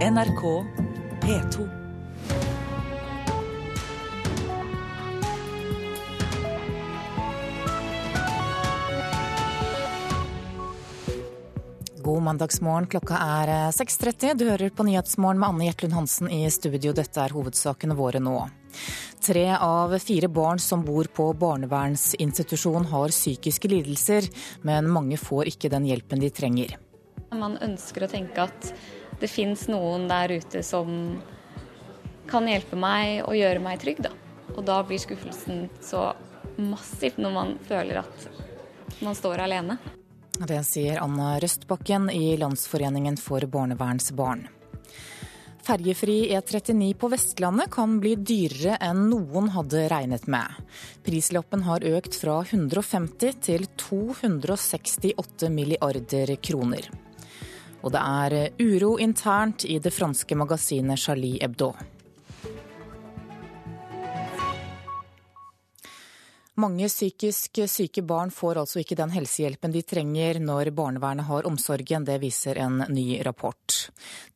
NRK P2. God mandagsmorgen, klokka er 6.30. Du hører på Nyhetsmorgen med Anne Gjertlund Hansen i studio. Dette er hovedsakene våre nå. Tre av fire barn som bor på barnevernsinstitusjon har psykiske lidelser, men mange får ikke den hjelpen de trenger. Man ønsker å tenke at det fins noen der ute som kan hjelpe meg og gjøre meg trygg, da. Og da blir skuffelsen så massiv når man føler at man står alene. Det sier Anna Røstbakken i Landsforeningen for barnevernsbarn. Ferjefri E39 på Vestlandet kan bli dyrere enn noen hadde regnet med. Prislappen har økt fra 150 til 268 milliarder kroner. Og det er uro internt i det franske magasinet Charlie Hebdo. Mange psykisk syke barn får altså ikke den helsehjelpen de trenger når barnevernet har omsorgen. Det viser en ny rapport.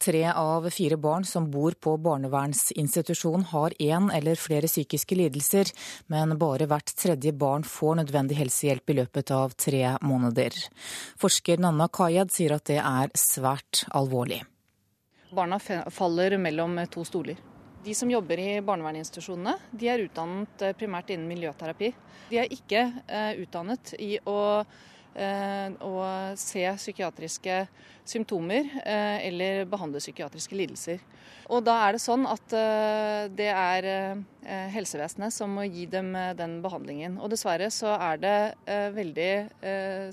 Tre av fire barn som bor på barnevernsinstitusjon har én eller flere psykiske lidelser, men bare hvert tredje barn får nødvendig helsehjelp i løpet av tre måneder. Forsker Nanna Kayed sier at det er svært alvorlig. Barna faller mellom to stoler. De som jobber i barnevernsinstitusjonene, de er utdannet eh, primært innen miljøterapi. De er ikke eh, utdannet i å, eh, å, se psykiatriske symptomer eh, eller behandle psykiatriske lidelser. Og da er det sånn at det er helsevesenet som må gi dem den behandlingen. Og dessverre så er det veldig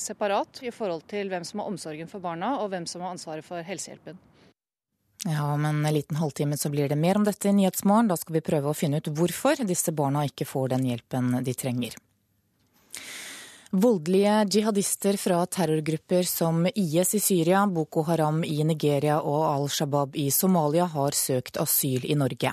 separat i forhold til hvem som har omsorgen for barna og hvem som har ansvaret for helsehjelpen. Ja, om en liten halvtime så blir det mer om dette i Nyhetsmorgen. Da skal vi prøve å finne ut hvorfor disse barna ikke får den hjelpen de trenger. Voldelige jihadister fra terrorgrupper som IS i Syria, Boko Haram i Nigeria og Al Shabaab i Somalia har søkt asyl i Norge.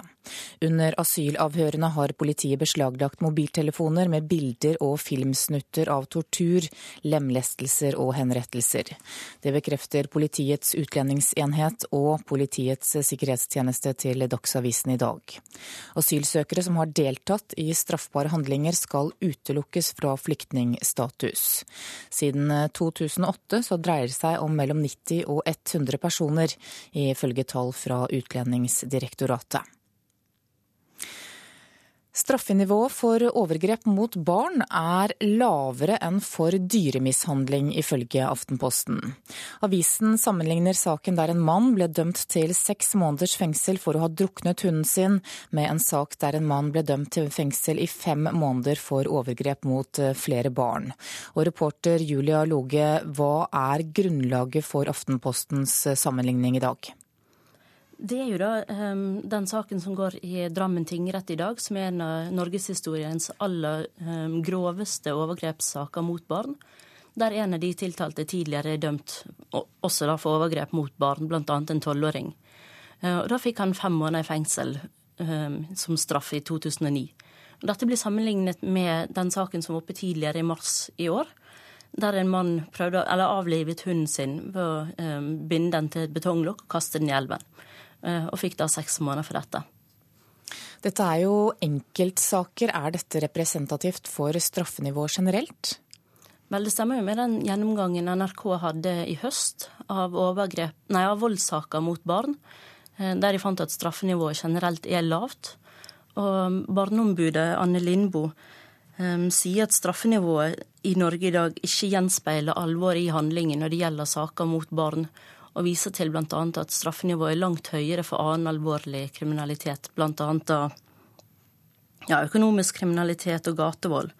Under asylavhørene har politiet beslaglagt mobiltelefoner med bilder og filmsnutter av tortur, lemlestelser og henrettelser. Det bekrefter Politiets utlendingsenhet og Politiets sikkerhetstjeneste til Dagsavisen i dag. Asylsøkere som har deltatt i straffbare handlinger skal utelukkes fra flyktningstatus. Siden 2008 så dreier det seg om mellom 90 og 100 personer, ifølge tall fra Utlendingsdirektoratet. Straffenivået for overgrep mot barn er lavere enn for dyremishandling, ifølge Aftenposten. Avisen sammenligner saken der en mann ble dømt til seks måneders fengsel for å ha druknet hunden sin, med en sak der en mann ble dømt til fengsel i fem måneder for overgrep mot eh, flere barn. Og reporter Julia Loge, hva er grunnlaget for Aftenpostens eh, sammenligning i dag? Det er jo da um, den saken som går i Drammen tingrett i dag, som er en av norgeshistoriens aller um, groveste overgrepssaker mot barn. Der en av de tiltalte tidligere er dømt også da for overgrep mot barn, bl.a. en tolvåring. Uh, da fikk han fem måneder i fengsel um, som straff i 2009. Dette blir sammenlignet med den saken som var oppe tidligere i mars i år der en mann prøvde, eller avlivet hunden sin ved å um, binde den til et betonglokk og kaste den i elven. Eh, og fikk da seks måneder for dette. Dette er jo enkeltsaker. Er dette representativt for straffenivået generelt? Vel, Det stemmer jo med den gjennomgangen NRK hadde i høst av, nei, av voldssaker mot barn, eh, der de fant at straffenivået generelt er lavt. Og Barneombudet Anne Lindboe um, sier at straffenivået i Norge i dag ikke gjenspeiler alvoret i handlingen når det gjelder saker mot barn, og viser til bl.a. at straffenivået er langt høyere for annen alvorlig kriminalitet, bl.a. Ja, økonomisk kriminalitet og gatevold.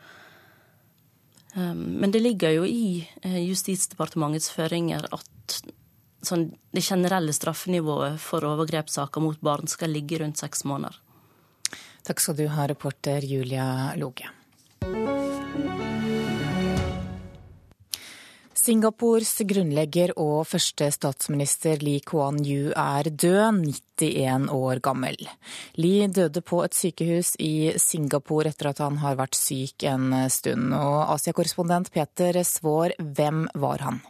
Um, men det ligger jo i eh, Justisdepartementets føringer at sånn, det generelle straffenivået for overgrepssaker mot barn skal ligge rundt seks måneder. Takk skal du ha, reporter Julia Loge. Singapores grunnlegger og første statsminister Lee Kuan Yew er død, 91 år gammel. Lee døde på et sykehus i Singapore etter at han har vært syk en stund. Og Asia-korrespondent Peter Svaar, hvem var han?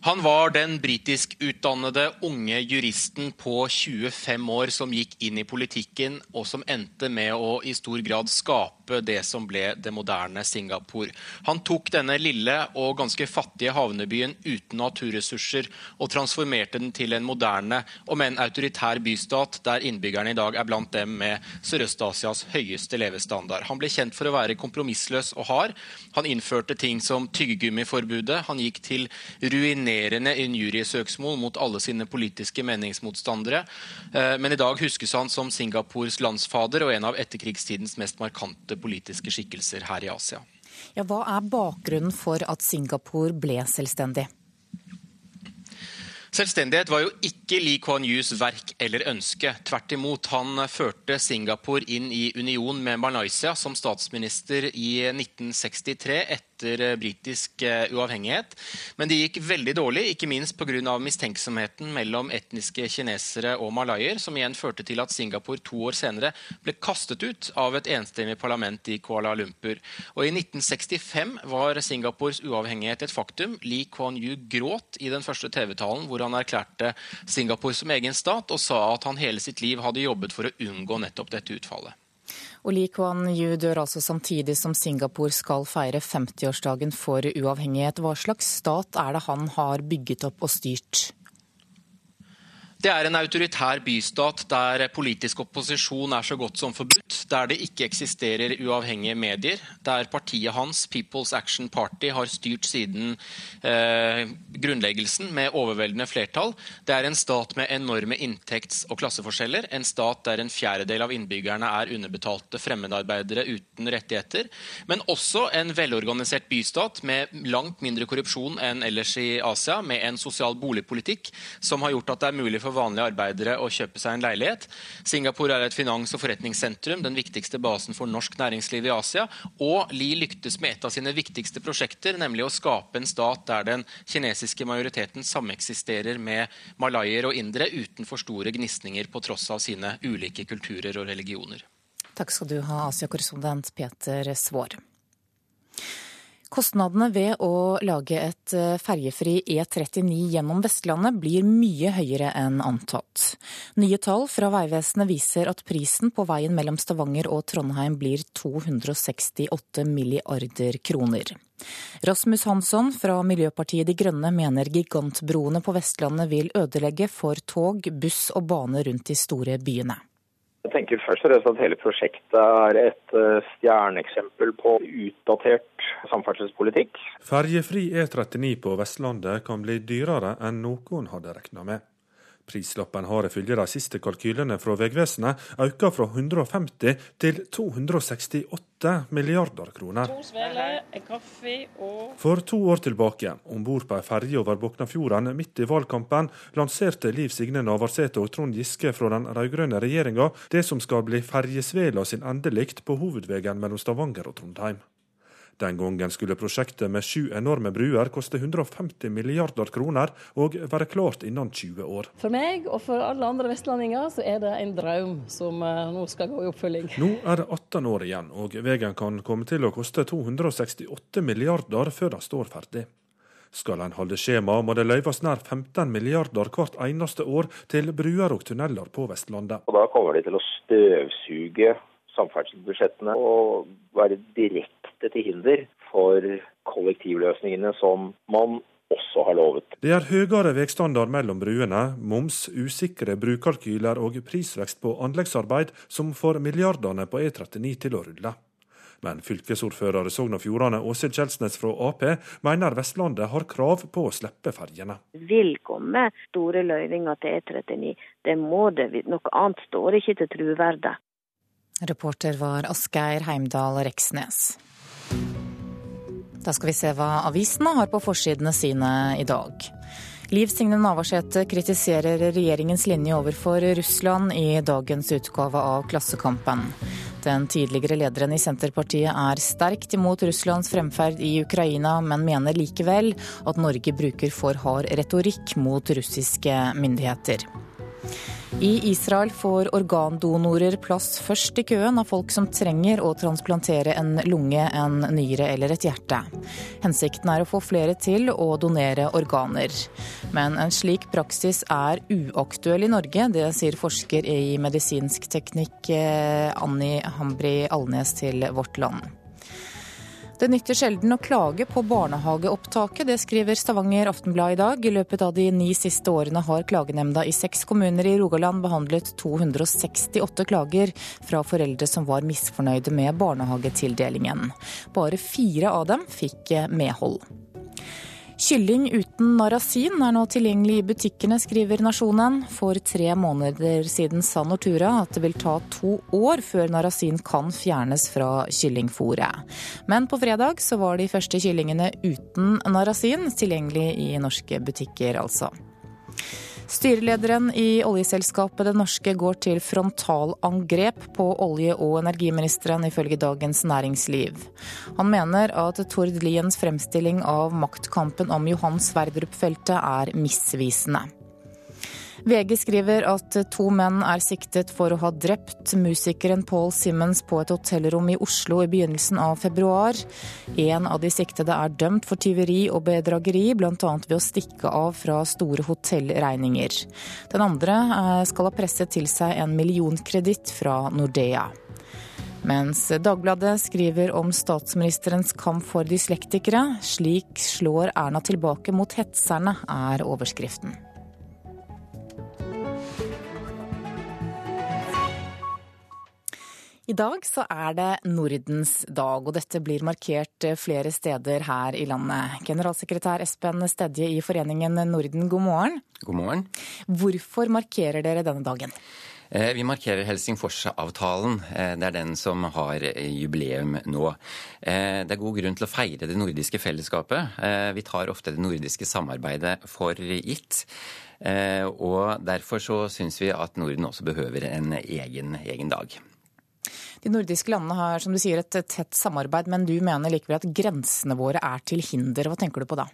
Han var den britiskutdannede unge juristen på 25 år som gikk inn i politikken, og som endte med å i stor grad skape det som ble det moderne Singapore. Han tok denne lille og ganske fattige havnebyen uten naturressurser og transformerte den til en moderne, om en autoritær bystat, der innbyggerne i dag er blant dem med Sørøst-Asias høyeste levestandard. Han ble kjent for å være kompromissløs og hard. Han innførte ting som tyggegummiforbudet. Han gikk til ruinering dominerende injuriesøksmål mot alle sine politiske meningsmotstandere. Eh, men i dag huskes han som Singapores landsfader og en av etterkrigstidens mest markante politiske skikkelser her i Asia. Ja, hva er bakgrunnen for at Singapore ble selvstendig? Selvstendighet var jo ikke Lee Kuan Yus verk eller ønske. Tvert imot, han førte Singapore inn i union med Malaysia som statsminister i 1963 etter etter eh, britisk eh, uavhengighet. Men det gikk veldig dårlig, ikke minst pga. mistenksomheten mellom etniske kinesere og malayer, som igjen førte til at Singapore to år senere ble kastet ut av et enstemmig parlament i Kuala Lumpur. Og I 1965 var Singapores uavhengighet et faktum. Lee Kuan Yew gråt i den første TV-talen hvor han erklærte Singapore som egen stat, og sa at han hele sitt liv hadde jobbet for å unngå nettopp dette utfallet. Og Lee Kuan Yu dør altså samtidig som Singapore skal feire 50-årsdagen for uavhengighet. Hva slags stat er det han har bygget opp og styrt? Det er en autoritær bystat der politisk opposisjon er så godt som forbudt, der det ikke eksisterer uavhengige medier, der partiet hans, People's Action Party, har styrt siden eh, grunnleggelsen med overveldende flertall. Det er en stat med enorme inntekts- og klasseforskjeller, en stat der en fjerdedel av innbyggerne er underbetalte fremmedarbeidere uten rettigheter, men også en velorganisert bystat med langt mindre korrupsjon enn ellers i Asia, med en sosial boligpolitikk som har gjort at det er mulig for for vanlige arbeidere å kjøpe seg en leilighet. Singapore er et finans- og forretningssentrum, den viktigste basen for norsk næringsliv i Asia. Og Li lyktes med et av sine viktigste prosjekter, nemlig å skape en stat der den kinesiske majoriteten sameksisterer med malayer og indere uten for store gnisninger på tross av sine ulike kulturer og religioner. Takk skal du ha, Asia-korrespondent Peter Svaar. Kostnadene ved å lage et eh, ferjefri E39 gjennom Vestlandet blir mye høyere enn antatt. Nye tall fra Vegvesenet viser at prisen på veien mellom Stavanger og Trondheim blir 268 milliarder kroner. Rasmus Hansson fra Miljøpartiet De Grønne mener gigantbroene på Vestlandet vil ødelegge for tog, buss og bane rundt de store byene. Jeg tenker først og fremst at hele prosjektet er et eh, stjerneeksempel på utdatert samferdselspolitikk. Ferjefri E39 på Vestlandet kan bli dyrere enn noen hadde regna med. Prislappen har ifølge de siste kalkylene fra Vegvesenet økt fra 150 til 268 milliarder kroner. To sveler, en kaffe og For to år tilbake, om bord på ei ferje over Boknafjorden midt i valgkampen, lanserte Liv Signe Navarsete og Trond Giske fra den rød-grønne regjeringa det som skal bli ferjesvela sin endelikt på hovedveien mellom Stavanger og Trondheim. Den gangen skulle prosjektet med sju enorme bruer koste 150 milliarder kroner og være klart innen 20 år. For meg og for alle andre vestlendinger så er det en drøm som eh, nå skal gå i oppfølging. Nå er det 18 år igjen, og veien kan komme til å koste 268 milliarder før den står ferdig. Skal en holde skjema, må det løyves nær 15 milliarder hvert eneste år til bruer og tunneler på Vestlandet. Og Da kommer de til å støvsuge samferdselsbudsjettene og være direkte til hinder for kollektivløsningene som man også har lovet. Det er høyere veistandard mellom bruene, moms, usikre brukalkyler og prisvekst på anleggsarbeid som får milliardene på E39 til å rulle. Men fylkesordfører i Sogn og Fjordane Åse Kjelsnes fra Ap mener Vestlandet har krav på å slippe ferjene. Vil komme store løyvinger til E39. Det må det. Noe annet står ikke til truverdet. Reporter var Asgeir Heimdal Reksnes. Da skal vi se hva avisene har på forsidene sine i dag. Liv Signe Navarsete kritiserer regjeringens linje overfor Russland i dagens utgave av Klassekampen. Den tidligere lederen i Senterpartiet er sterkt imot Russlands fremferd i Ukraina, men mener likevel at Norge bruker for hard retorikk mot russiske myndigheter. I Israel får organdonorer plass først i køen av folk som trenger å transplantere en lunge, en nyre eller et hjerte. Hensikten er å få flere til å donere organer. Men en slik praksis er uaktuell i Norge, det sier forsker i medisinsk teknikk eh, Anni Hambri Alnes til Vårt Land. Det nytter sjelden å klage på barnehageopptaket, det skriver Stavanger Aftenblad i dag. I løpet av de ni siste årene har klagenemnda i seks kommuner i Rogaland behandlet 268 klager fra foreldre som var misfornøyde med barnehagetildelingen. Bare fire av dem fikk medhold. Kylling uten narasin er nå tilgjengelig i butikkene, skriver Nasjonen. For tre måneder siden sa Nortura at det vil ta to år før narasin kan fjernes fra kyllingfôret. Men på fredag så var de første kyllingene uten narasin tilgjengelig i norske butikker, altså. Styrelederen i oljeselskapet Det Norske går til frontalangrep på olje- og energiministeren, ifølge Dagens Næringsliv. Han mener at Tord Liens fremstilling av maktkampen om Johan Sverdrup-feltet er misvisende. VG skriver at to menn er siktet for å ha drept musikeren Paul Simmons på et hotellrom i Oslo i begynnelsen av februar. En av de siktede er dømt for tyveri og bedrageri, bl.a. ved å stikke av fra store hotellregninger. Den andre eh, skal ha presset til seg en millionkreditt fra Nordea. Mens Dagbladet skriver om statsministerens kamp for dyslektikere. Slik slår Erna tilbake mot hetserne, er overskriften. I dag så er det Nordens dag, og dette blir markert flere steder her i landet. Generalsekretær Espen Stedje i Foreningen Norden, god morgen. God morgen. Hvorfor markerer dere denne dagen? Eh, vi markerer Helsingforsavtalen. Eh, det er den som har jubileum nå. Eh, det er god grunn til å feire det nordiske fellesskapet. Vi tar ofte det nordiske samarbeidet for gitt. Og derfor så syns vi at Norden også behøver en egen, egen dag. De nordiske landene har som du sier, et tett samarbeid, men du mener likevel at grensene våre er til hinder. Hva tenker du på da?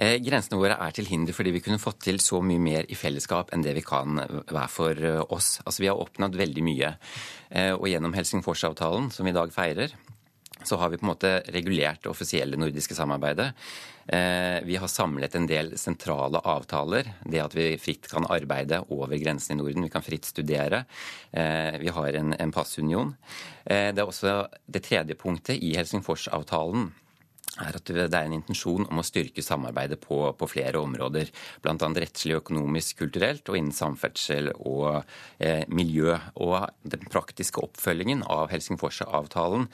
Eh, grensene våre er til hinder fordi vi kunne fått til så mye mer i fellesskap enn det vi kan være for eh, oss. Altså Vi har oppnådd veldig mye. Eh, og gjennom Helsingforsavtalen, som vi i dag feirer, så har vi på en måte regulert det offisielle nordiske samarbeidet. Eh, vi har samlet en del sentrale avtaler. Det at vi fritt kan arbeide over grensen i Norden. Vi kan fritt studere. Eh, vi har en, passunion. Eh, det er også det tredje punktet i Helsingforsavtalen er at det er en intensjon om å styrke samarbeidet på, på flere områder. Bl.a. rettslig, økonomisk, kulturelt og innen samferdsel og eh, miljø. Og den praktiske oppfølgingen av Helsingforsavtalen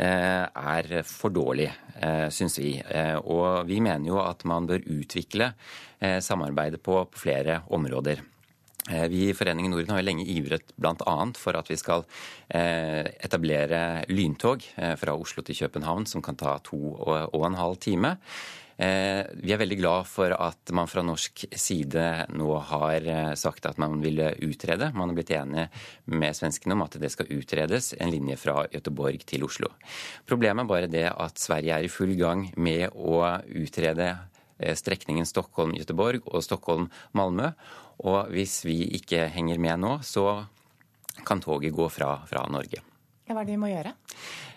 eh, er for dårlig, eh, syns vi. Eh, og vi mener jo at man bør utvikle eh, samarbeidet på, på flere områder. Eh, vi i Foreningen Norden har jo lenge ivret bl.a. for at vi skal eh, etablere lyntog eh, fra Oslo til København som kan ta to og en halv time. Vi er veldig glad for at man fra norsk side nå har sagt at man vil utrede. Man har blitt enige med svenskene om at det skal utredes en linje fra Göteborg til Oslo. Problemet er bare det at Sverige er i full gang med å utrede strekningen Stockholm-Göteborg og Stockholm-Malmö. Og hvis vi ikke henger med nå, så kan toget gå fra, fra Norge. Ja, hva er det vi må gjøre?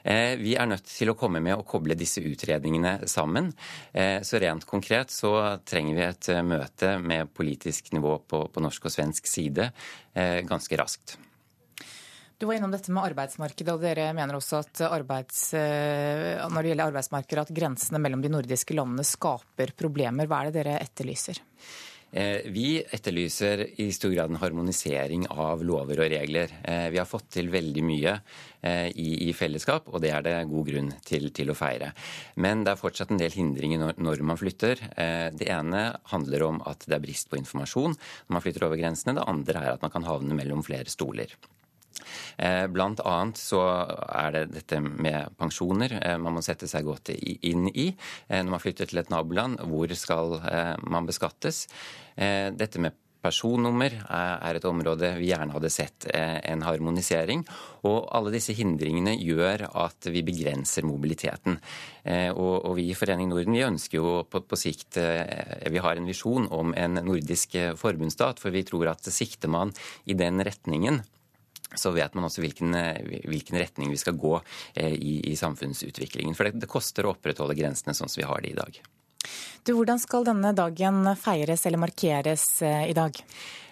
Eh, vi er nødt til å komme med og koble disse utredningene sammen. Eh, så rent konkret så trenger vi et eh, møte med politisk nivå på, på norsk og svensk side ganske raskt. Du var innom dette med arbeidsmarkedet, og dere mener også at arbeids, når det gjelder arbeidsmarkedet, at grensene mellom de nordiske landene skaper problemer. Hva er det dere etterlyser? Eh, vi etterlyser i stor grad en harmonisering av lover og regler. Eh, vi har fått til veldig mye eh, i, fellesskap, og det er det god grunn til, til, å feire. Men det er fortsatt en del hindringer når, man flytter. Det ene handler om at det er brist på informasjon når man flytter over grensene. Det andre er at man kan havne mellom flere stoler. Eh, blant annet så er det dette med pensjoner eh, man må sette seg godt inn i. Eh, når man flytter til et naboland, hvor skal man beskattes? Dette med Personnummer er et område vi gjerne hadde sett en harmonisering. Og alle disse hindringene gjør at vi begrenser mobiliteten. Og, vi i Forening Norden vi ønsker jo på, sikt Vi har en visjon om en nordisk forbundsstat, for vi tror at sikter man i den retningen så vet man også hvilken, hvilken retning vi skal gå eh, i, i samfunnsutviklingen. For det, det, koster å opprettholde grensene sånn som vi har det i dag. Du, Hvordan skal denne dagen feires eller markeres eh, i dag?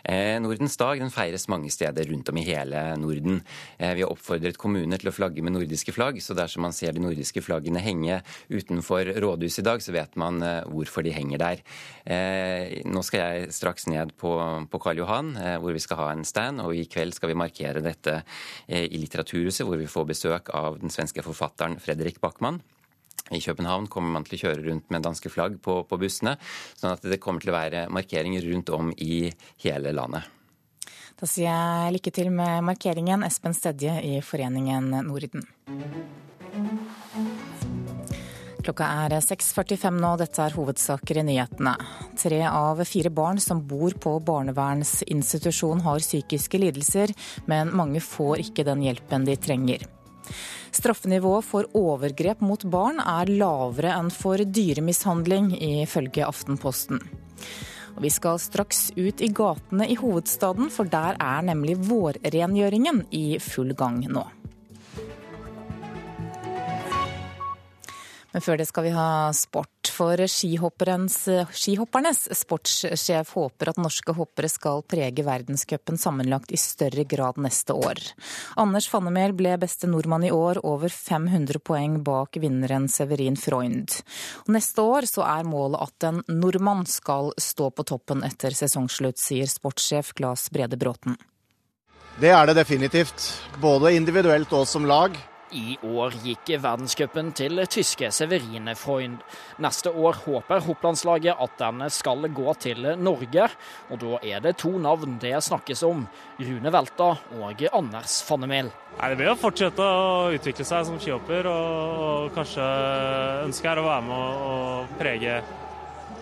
Eh, Nordens dag den feires mange steder rundt om i hele Norden. Eh, vi har oppfordret kommuner til å flagge med nordiske flagg, så dersom man ser de nordiske flaggene henge utenfor rådhuset i dag, så vet man hvorfor de henger der. Nå skal jeg straks ned på Karl Johan, hvor vi skal ha en stand, og i kveld skal vi markere dette i Litteraturhuset, hvor vi får besøk av den svenske forfatteren Fredrik Backman. I København kommer man til å kjøre rundt med danske flagg på, på bussene. sånn at det kommer til å være markeringer rundt om i hele landet. Da sier jeg lykke til med markeringen, Espen Stedje i Foreningen Norden. Klokka er 6.45 nå, dette er hovedsaker i nyhetene. Tre av fire barn som bor på barnevernsinstitusjon har psykiske lidelser, men mange får ikke den hjelpen de trenger. Straffenivået for overgrep mot barn er lavere enn for dyremishandling, ifølge Aftenposten. Og vi skal straks ut i gatene i hovedstaden, for der er nemlig vårrengjøringen i full gang nå. Men før det skal vi ha sport. For skihoppernes sportssjef håper at norske hoppere skal prege verdenscupen sammenlagt i større grad neste år. Anders Fannemel ble beste nordmann i år, over 500 poeng bak vinneren Severin Freund. Neste år så er målet at en nordmann skal stå på toppen etter sesongslutt, sier sportssjef Glas Brede Bråten. Det er det definitivt. Både individuelt og som lag. I år gikk verdenscupen til tyske Severine Freund. Neste år håper hopplandslaget at den skal gå til Norge, og da er det to navn det snakkes om. Rune Velta og Anders Fannemel. Det blir å fortsette å utvikle seg som skihopper, og kanskje ønske er å være med og prege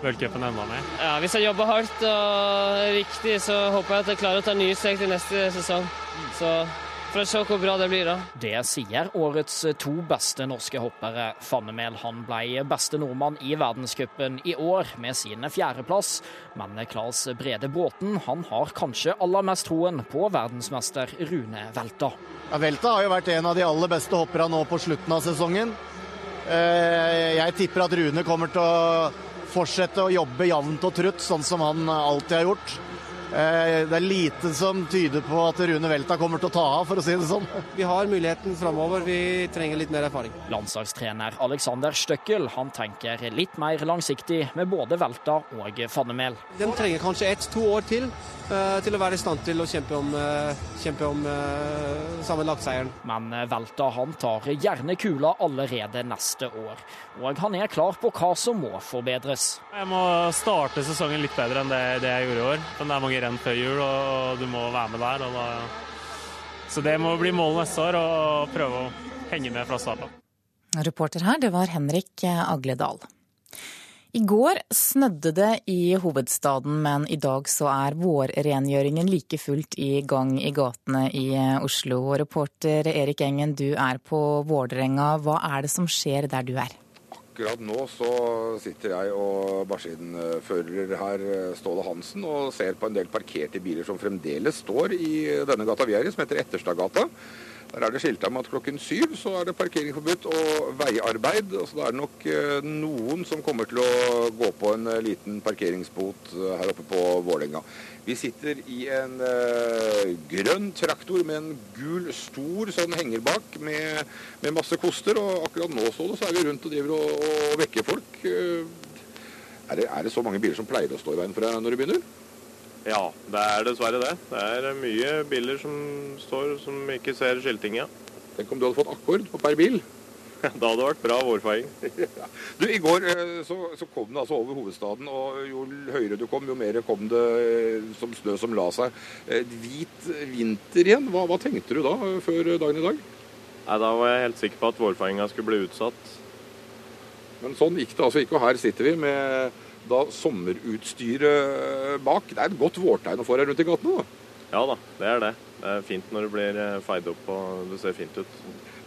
v-cupen enda mer. Ja, hvis jeg jobber hardt og riktig, så håper jeg at jeg klarer å ta nye steg til neste sesong. Så for å se hvor bra det blir, da. Det sier årets to beste norske hoppere. Fannemel han ble beste nordmann i verdenscupen i år med sin fjerdeplass. Men Claes Brede Bråten han har kanskje aller mest troen på verdensmester Rune Velta. Ja, Velta har jo vært en av de aller beste hopperne nå på slutten av sesongen. Eh, jeg tipper at Rune kommer til å fortsette å jobbe jevnt og trutt, sånn som han alltid har gjort. Eh, det er lite som tyder på at Rune Velta kommer til å ta av, for å si det sånn. Vi har muligheten framover, vi trenger litt mer erfaring. Landslagstrener Alexander Støkkel han tenker litt mer langsiktig med både Velta og Fannemel. De trenger kanskje ett-to år til til å være i stand til å kjempe om, uh, kjempe om uh, sammenlagtseieren. Men Velta han tar gjerne kula allerede neste år, og han er klar på hva som må forbedres. Jeg må starte sesongen litt bedre enn det, det jeg gjorde i år. Men det er mange renn før jul, og du må være med der. Da... Så det må bli målet neste år, og prøve å henge med fra starten av. Reporter her, det var Henrik Agledal. I går snødde det i hovedstaden, men i dag så er vårrengjøringen like fullt i gang i gatene i Oslo. Reporter Erik Engen, du er på Vålerenga. Hva er det som skjer der du er? Akkurat nå så sitter jeg og maskinfører her, Ståle Hansen, og ser på en del parkerte biler som fremdeles står i denne gata vi er i, som heter Etterstadgata. Der er det skilta med at klokken syv så er det parkeringsforbudt og veiarbeid. Så det er nok eh, noen som kommer til å gå på en eh, liten parkeringsbot eh, her oppe på Vålerenga. Vi sitter i en grønn traktor med en gul, stor sånn henger bak med, med masse koster. Og akkurat nå så, det, så er vi rundt og driver og, og vekker folk. Er, det, er det så mange biler som pleier å stå i veien for deg når du begynner? Ja, det er dessverre det. Det er mye biler som står som ikke ser skiltinga. Tenk om du hadde fått akkord på per bil. Da hadde det vært bra vårfeiing. du, I går eh, så, så, kom det altså over hovedstaden, og jo høyere du kom, jo mer kom det eh, som snø som la seg. Eh, hvit vinter igjen, hva, hva tenkte du da før dagen i dag? Nei, Da var jeg helt sikker på at vårfeiinga skulle bli utsatt. Men sånn gikk det altså ikke, og her sitter vi med da sommerutstyret bak. Det er et godt vårtegn å få her rundt i gatene? Ja da, det er det. Det er fint når det blir eh, feid opp og det ser fint ut.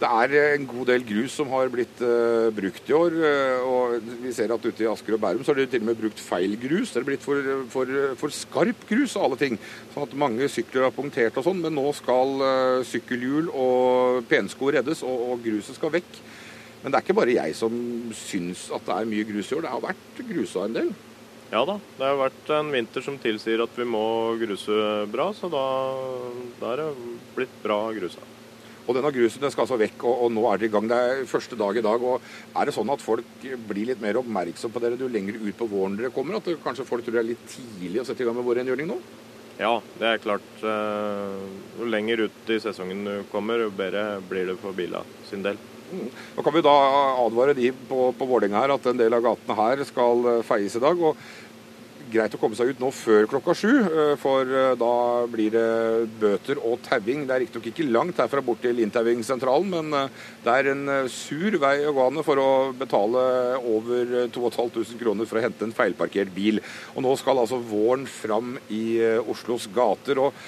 Det er eh, en god del grus som har blitt uh, brukt i år. og Vi ser at ute i Asker og Bærum så har de til og med brukt feil grus. Det er blitt for, for, for skarp grus og alle ting. Sånn at mange sykler har punktert og sånn. Men nå skal uh, sykkelhjul og pensko reddes, og, og gruset skal vekk. Men det er ikke bare jeg som syns at det er mye grus i år. Det har vært grusa en del. Ja da, det har vært en vinter som tilsier at vi må gruse bra, så da, da er det blitt bra grusa. Og denne grusen skal altså vekk, og, og, nå er det i gang. Det er første dag i dag. og Er det sånn at folk blir litt mer oppmerksom på dere jo lenger ut på våren dere kommer? At det, kanskje folk tror det er litt tidlig å sette i gang med vårrengjøring nå? Ja, det er klart. Eh, jo lenger ut i sesongen du kommer, jo bedre blir det for bila sin del. Nå kan vi da advare de på, på Vålerenga her at en del av gatene her skal eh, feies i dag. og greit å komme seg ut nå før klokka sju, eh, for eh, da blir det bøter og tauing. Det er riktignok ikke langt herfra bort til inntauingssentralen, men det er en sur vei å gå an for å betale over 2500 kroner for å hente en feilparkert bil. Og nå skal altså våren fram i Oslos gater. og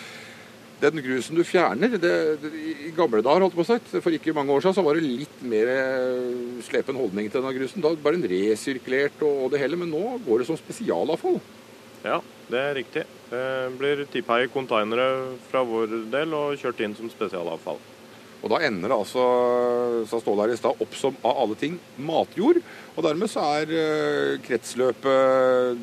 den grusen du fjerner det, det, I gamle dager, holdt på si, for ikke mange år siden, så var det litt mer slepen holdning til denne grusen. Da var den resirkulert og, og det hele, men nå går det som spesialavfall. Ja, det er riktig. Det blir tippa i konteinere fra vår del og kjørt inn som spesialavfall. Og Da ender det altså så står der i sted, opp som av alle ting matjord. Og dermed så er eh, kretsløpet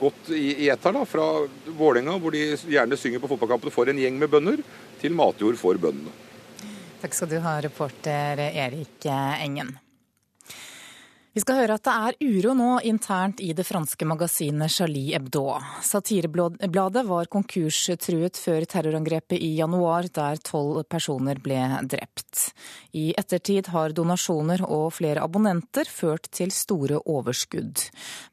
gått i, i ett her, da. Fra Vålerenga, hvor de gjerne synger på fotballkampene for en gjeng med bønder, til matjord for bøndene. Takk skal du ha, reporter Erik Engen. Vi skal høre at det er uro nå internt i det franske magasinet Charlie Hebdo. Satirebladet var konkurstruet før terrorangrepet i januar, der tolv personer ble drept. I ettertid har donasjoner og flere abonnenter ført til store overskudd.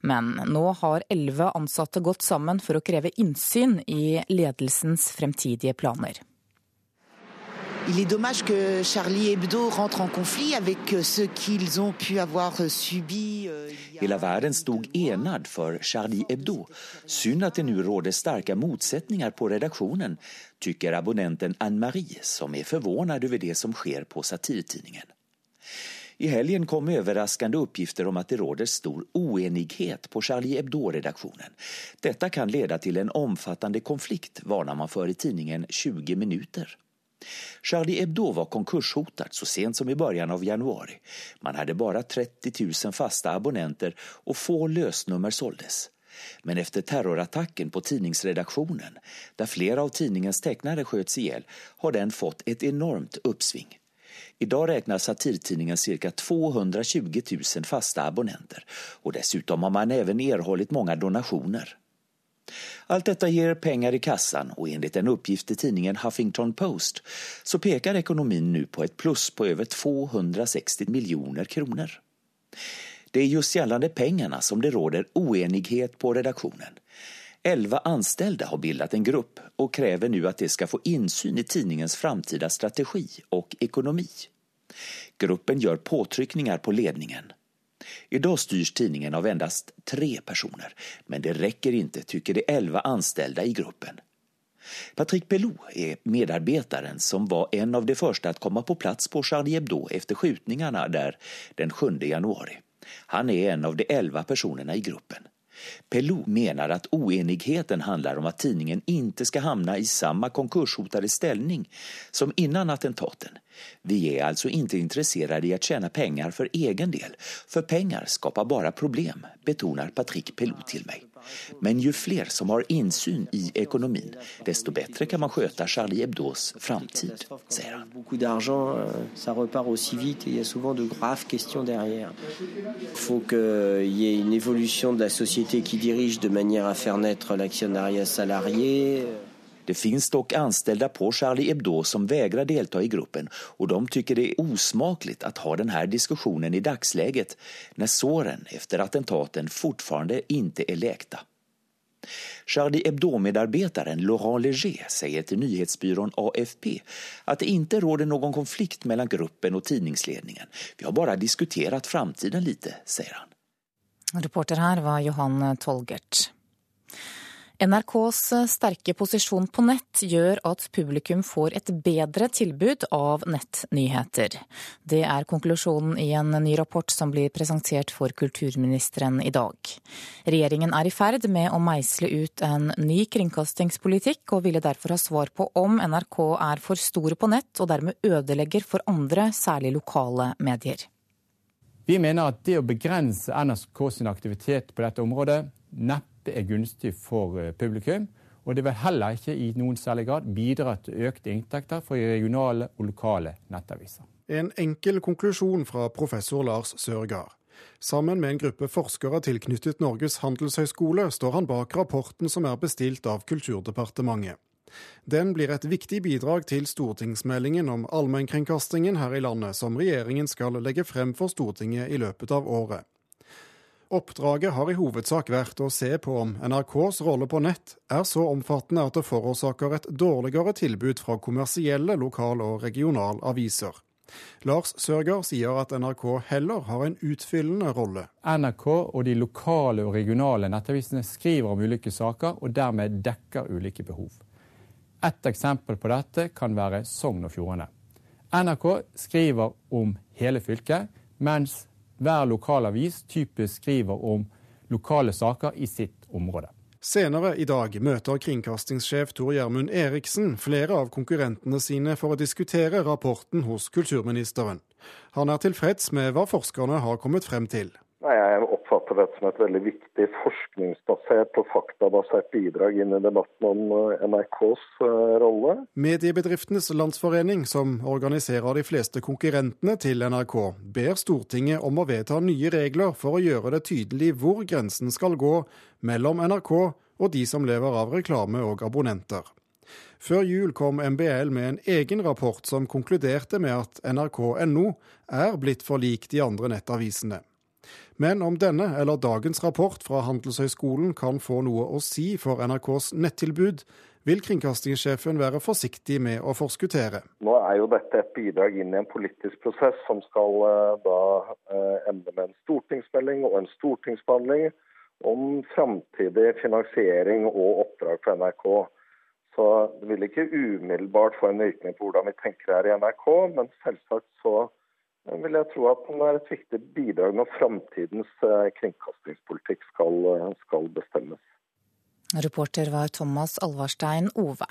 Men nå har elleve ansatte gått sammen for å kreve innsyn i ledelsens fremtidige planer. Il est dommage que Charlie Hebdo rentre en konflikt avec euh, ce qu'ils ont pu avoir euh, subi. Euh, Hela världen stod enad för Charlie Hebdo. Synd att det nu råder starka motsättningar på redaktionen, tycker abonnenten Anne-Marie som är förvånad över det som sker på satirtidningen. I helgen kom överraskande uppgifter om att det råder stor oenighet på Charlie Hebdo-redaktionen. Detta kan leda till en omfattande konflikt, varnar man för i tidningen 20 minuter. Charlie Hebdo var konkurshotat så sent som i början av januari. Man hade bara 30 000 fasta abonnenter och få lösnummer såldes. Men efter terrorattacken på tidningsredaktionen, där flera av tidningens tecknare sköts ihjäl, har den fått ett enormt uppsving. Idag räknar satirtidningen cirka 220 000 fasta abonnenter och dessutom har man även erhållit många donationer. Allt detta ger pengar i kassan och enligt en uppgift i tidningen Huffington Post så pekar ekonomin nu på ett plus på över 260 miljoner kronor. Det är just gällande pengarna som det råder oenighet på redaktionen. Elva anställda har bildat en grupp och kräver nu att de ska få insyn i tidningens framtida strategi och ekonomi. Gruppen gör påtryckningar på ledningen. Idag styrs tidningen av endast tre personer, men det räcker inte, tycker de elva anställda i gruppen. Patrick Pelou är medarbetaren som var en av de första att komma på plats på Charlie Hebdo efter skjutningarna där den 7 januari. Han är en av de elva personerna i gruppen. Pelou menar att oenigheten handlar om att tidningen inte ska hamna i samma konkurshotade ställning som innan attentaten. Vi är alltså inte intresserade i att tjäna pengar för egen del, för pengar skapar bara problem, betonar Patrick Pelou till mig. Men ju fler som har insyn i ekonomin, desto bättre kan man sköta Charlie Hebdos framtid, säger han. Beaucoup d'argent, euh, ça repart aussi vite et il y a souvent de graves questions derrière. Il faut qu'il y ait une évolution de la société qui dirige de manière à faire naître l'actionnariat salarié. Det finns dock anställda på Charlie Hebdo som vägrar delta i gruppen och de tycker det är osmakligt att ha den här diskussionen i dagsläget när såren efter attentaten fortfarande inte är läkta. Charlie Hebdo-medarbetaren Laurent Leger säger till nyhetsbyrån AFP att det inte råder någon konflikt mellan gruppen och tidningsledningen. Vi har bara diskuterat framtiden lite, säger han. Reporter her var Johan Tolgert. NRKs sterke posisjon på nett gjør at publikum får et bedre tilbud av nettnyheter. Det er konklusjonen i en ny rapport som blir presentert for kulturministeren i dag. Regjeringen er i ferd med å meisle ut en ny kringkastingspolitikk, og ville derfor ha svar på om NRK er for store på nett og dermed ødelegger for andre, særlig lokale medier. Vi mener at det å begrense NRK sin aktivitet på dette området neppe dette er gunstig for eh, publikum. Og det vil heller ikke i noen særlig grad bidra til økte inntekter for regionale og lokale nettaviser. En enkel konklusjon fra professor Lars Sørgaard. Sammen med en gruppe forskere tilknyttet Norges handelshøyskole står han bak rapporten som er bestilt av Kulturdepartementet. Den blir et viktig bidrag til stortingsmeldingen om allmennkringkastingen her i landet, som regjeringen skal legge frem for Stortinget i løpet av året. Oppdraget har i hovedsak vært å se på om NRKs rolle på nett er så omfattende at det forårsaker et dårligere tilbud fra kommersielle lokal- og regionalaviser. Lars Sørgaard sier at NRK heller har en utfyllende rolle. NRK og de lokale og regionale nettavisene skriver om ulike saker, og dermed dekker ulike behov. Et eksempel på dette kan være Sogn og Fjordane. NRK skriver om hele fylket, mens hver lokalavis typisk skriver om lokale saker i sitt område. Senere i dag møter kringkastingssjef Tor Gjermund Eriksen flere av konkurrentene sine for å diskutere rapporten hos kulturministeren. Han er tilfreds med hva forskerne har kommet frem til. Nei, Jeg oppfatter dette som et veldig viktig forskningsbasert og faktabasert bidrag inn i debatten om eh, NRKs eh, rolle. Mediebedriftenes Landsforening, som organiserer de fleste konkurrentene til NRK, ber Stortinget om å vedta nye regler for å gjøre det tydelig hvor grensen skal gå mellom NRK og de som lever av reklame og abonnenter. Før jul kom MBL med en egen rapport som konkluderte med at nrk.no er blitt for lik de andre nettavisene. Men om denne eller dagens rapport fra Handelshøyskolen kan få noe å si for NRKs nettilbud, vil kringkastingssjefen være forsiktig med å forskuttere. Nå er jo dette et bidrag inn i en politisk prosess som skal uh, da uh, ende med en stortingsmelding og en stortingsbehandling om framtidig finansiering og oppdrag for NRK. Så det vil ikke umiddelbart få en virkning på hvordan vi tenker her i NRK, men selvsagt så vil jeg tro at den er et viktig bidrag når framtidens eh, kringkastingspolitikk skal, eh, skal bestemmes. Reporter var Thomas Alvarstein Ove.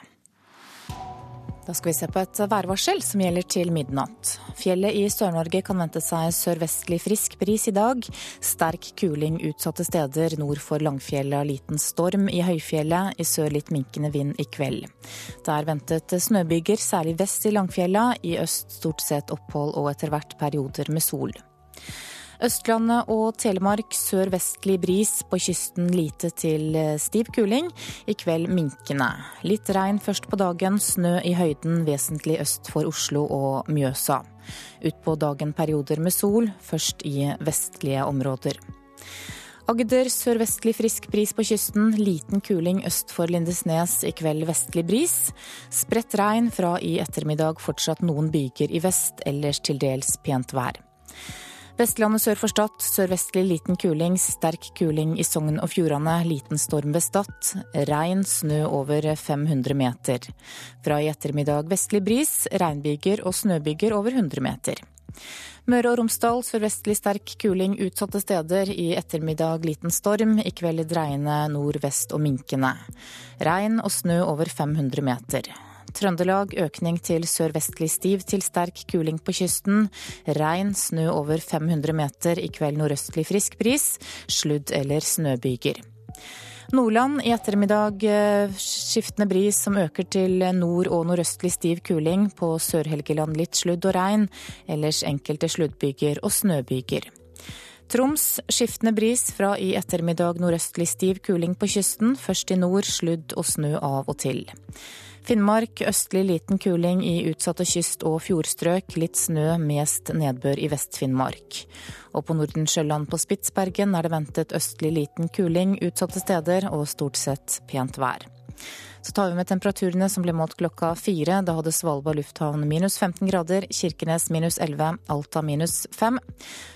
Da skal vi se på et værvarsel som gjelder til midnatt. Fjellet i Sør-Norge kan vente seg sørvestlig frisk bris i dag. Sterk kuling utsatte steder nord for Langfjellet og Liten storm i høyfjellet. I sør litt minkende vind i kveld. Det er ventet snøbyger, særlig vest i Langfjella. I øst stort sett opphold og etter hvert perioder med sol. Østlandet og Telemark sørvestlig bris, på kysten lite til eh, stiv kuling. I kveld minkende. Litt regn først på dagen, snø i høyden vesentlig øst for Oslo og Mjøsa. Utpå dagen perioder med sol, først i vestlige områder. Agder sørvestlig frisk bris på kysten, liten kuling øst for Lindesnes, i kveld vestlig bris. Spredt regn fra i ettermiddag, fortsatt noen byger i vest, ellers til dels pent vær. Vestlandet sør for Stad sørvestlig liten kuling, sterk kuling i Sogn og Fjordane, liten storm ved Stad. Regn, snø over 500 meter. Fra i ettermiddag vestlig bris, regnbyger og snøbyger over 100 meter. Møre og Romsdal sørvestlig sterk kuling utsatte steder. I ettermiddag liten storm, i kveld dreiende nordvest og minkende. Regn og snø over 500 meter. Trøndelag økning til sørvestlig stiv til sterk kuling på kysten. Regn, snø over 500 meter, i kveld nordøstlig frisk bris. Sludd- eller snøbyger. Nordland i ettermiddag eh, skiftende bris som øker til nord- og nordøstlig stiv kuling. På Sør-Helgeland litt sludd og regn. Ellers enkelte sluddbyger og snøbyger. Troms skiftende bris fra i ettermiddag nordøstlig stiv kuling på kysten. Først i nord sludd og snø av og til. Finnmark østlig liten kuling i utsatte kyst- og fjordstrøk. Litt snø, mest nedbør i Vest-Finnmark. Og på Nordensjøland på Spitsbergen er det ventet østlig liten kuling utsatte steder og stort sett pent vær. Så tar vi med temperaturene som ble målt klokka fire. Da hadde Svalbard lufthavn minus 15 grader, Kirkenes minus 11, Alta minus 5.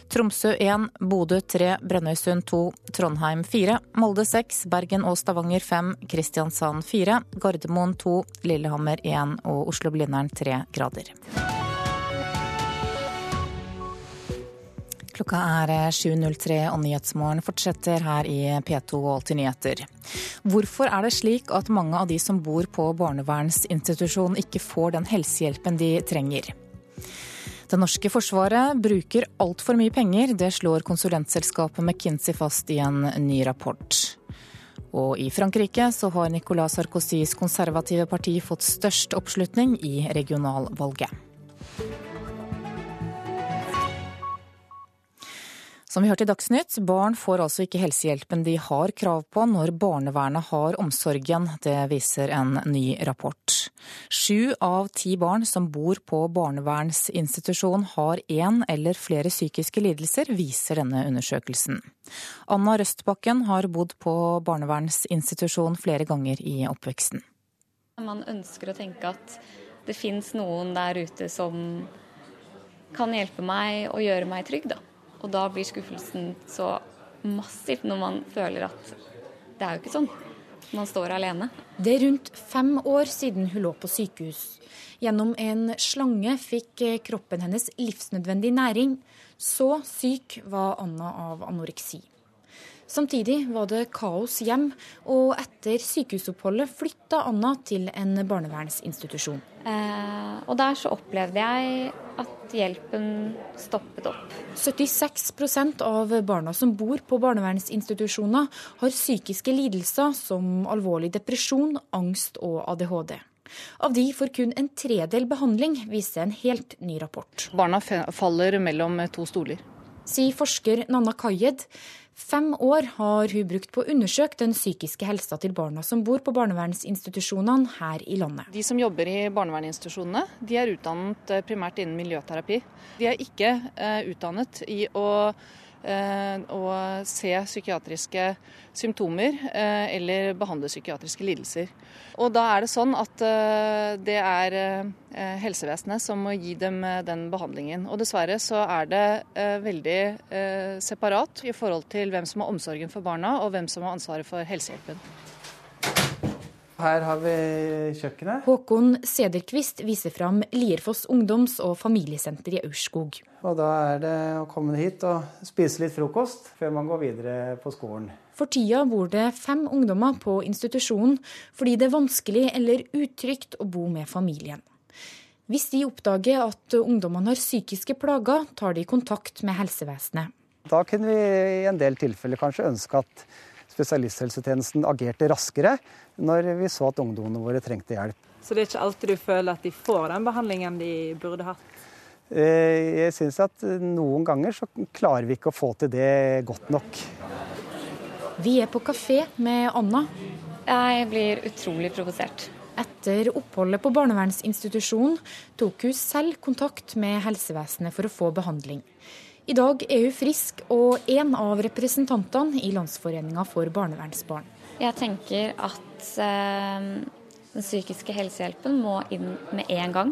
Tromsø 1, Bodø 3, Brønnøysund 2, Trondheim 4, Molde 6, Bergen og Stavanger 5, Kristiansand 4, Gardermoen 2, Lillehammer 1 og Oslo-Blindern 3 grader. Klokka er 7.03 og Nyhetsmorgen fortsetter her i P2 og Alltid nyheter. Hvorfor er det slik at mange av de som bor på barnevernsinstitusjon ikke får den helsehjelpen de trenger? Det norske forsvaret bruker altfor mye penger, det slår konsulentselskapet McKinsey fast i en ny rapport. Og i Frankrike så har Nicolas Sarkozys konservative parti fått størst oppslutning i regionalvalget. Som vi hørte i Dagsnytt, barn får altså ikke helsehjelpen de har krav på når barnevernet har omsorgen. Det viser en ny rapport. Sju av ti barn som bor på barnevernsinstitusjon har én eller flere psykiske lidelser, viser denne undersøkelsen. Anna Røstbakken har bodd på barnevernsinstitusjon flere ganger i oppveksten. Man ønsker å tenke at det fins noen der ute som kan hjelpe meg og gjøre meg trygg, da. Og da blir skuffelsen så massiv når man føler at det er jo ikke sånn. Man står alene. Det er rundt fem år siden hun lå på sykehus. Gjennom en slange fikk kroppen hennes livsnødvendig næring. Så syk var Anna av anoreksi. Samtidig var det kaos hjem, og etter sykehusoppholdet flytta Anna til en barnevernsinstitusjon. Eh, og der så opplevde jeg at hjelpen stoppet opp. 76% av barna som bor på barnevernsinstitusjoner har psykiske lidelser som alvorlig depresjon, angst og ADHD. Av de får kun en tredel behandling, viser en helt ny rapport. Barna faller mellom to stoler. Sier forsker Nanna Kayed. Fem år har hun brukt på å undersøke den psykiske helsa til barna som bor på barnevernsinstitusjonene her i landet. De som jobber i barnevernsinstitusjonene, de er utdannet eh, primært innen miljøterapi. De er ikke uh, utdannet i å Eh, å se psykiatriske symptomer eh, eller behandle psykiatriske lidelser. Og da er det sånn at eh, det er helsevesenet som må gi dem den behandlingen. Og dessverre så er det veldig separat i forhold til hvem som har omsorgen for barna og hvem som har ansvaret for helsehjelpen. Her har vi kjøkkenet. Håkon Sederqvist viser fram Lierfoss ungdoms- og familiesenter i Aurskog. Og da er det å komme hit og spise litt frokost før man går videre på skolen. For tida bor det fem ungdommer på institusjonen fordi det er vanskelig eller utrygt å bo med familien. Hvis de oppdager at ungdommene har psykiske plager, tar de kontakt med helsevesenet. Da kunne vi i en del tilfeller kanskje ønske at spesialisthelsetjenesten agerte raskere når vi så at ungdommene våre trengte hjelp. Så det er ikke alltid du føler at de får den behandlingen de burde hatt? Eh, jeg syns at noen ganger så klarer vi ikke å få til det godt nok. Vi er på kafé med Anna. Jeg blir utrolig provosert. Etter oppholdet på barnevernsinstitusjonen tok hun selv kontakt med helsevesenet for å få behandling. I dag er hun frisk og en av representantene i Landsforeninga for barnevernsbarn. Jeg tenker at eh, den psykiske helsehjelpen må inn med en gang.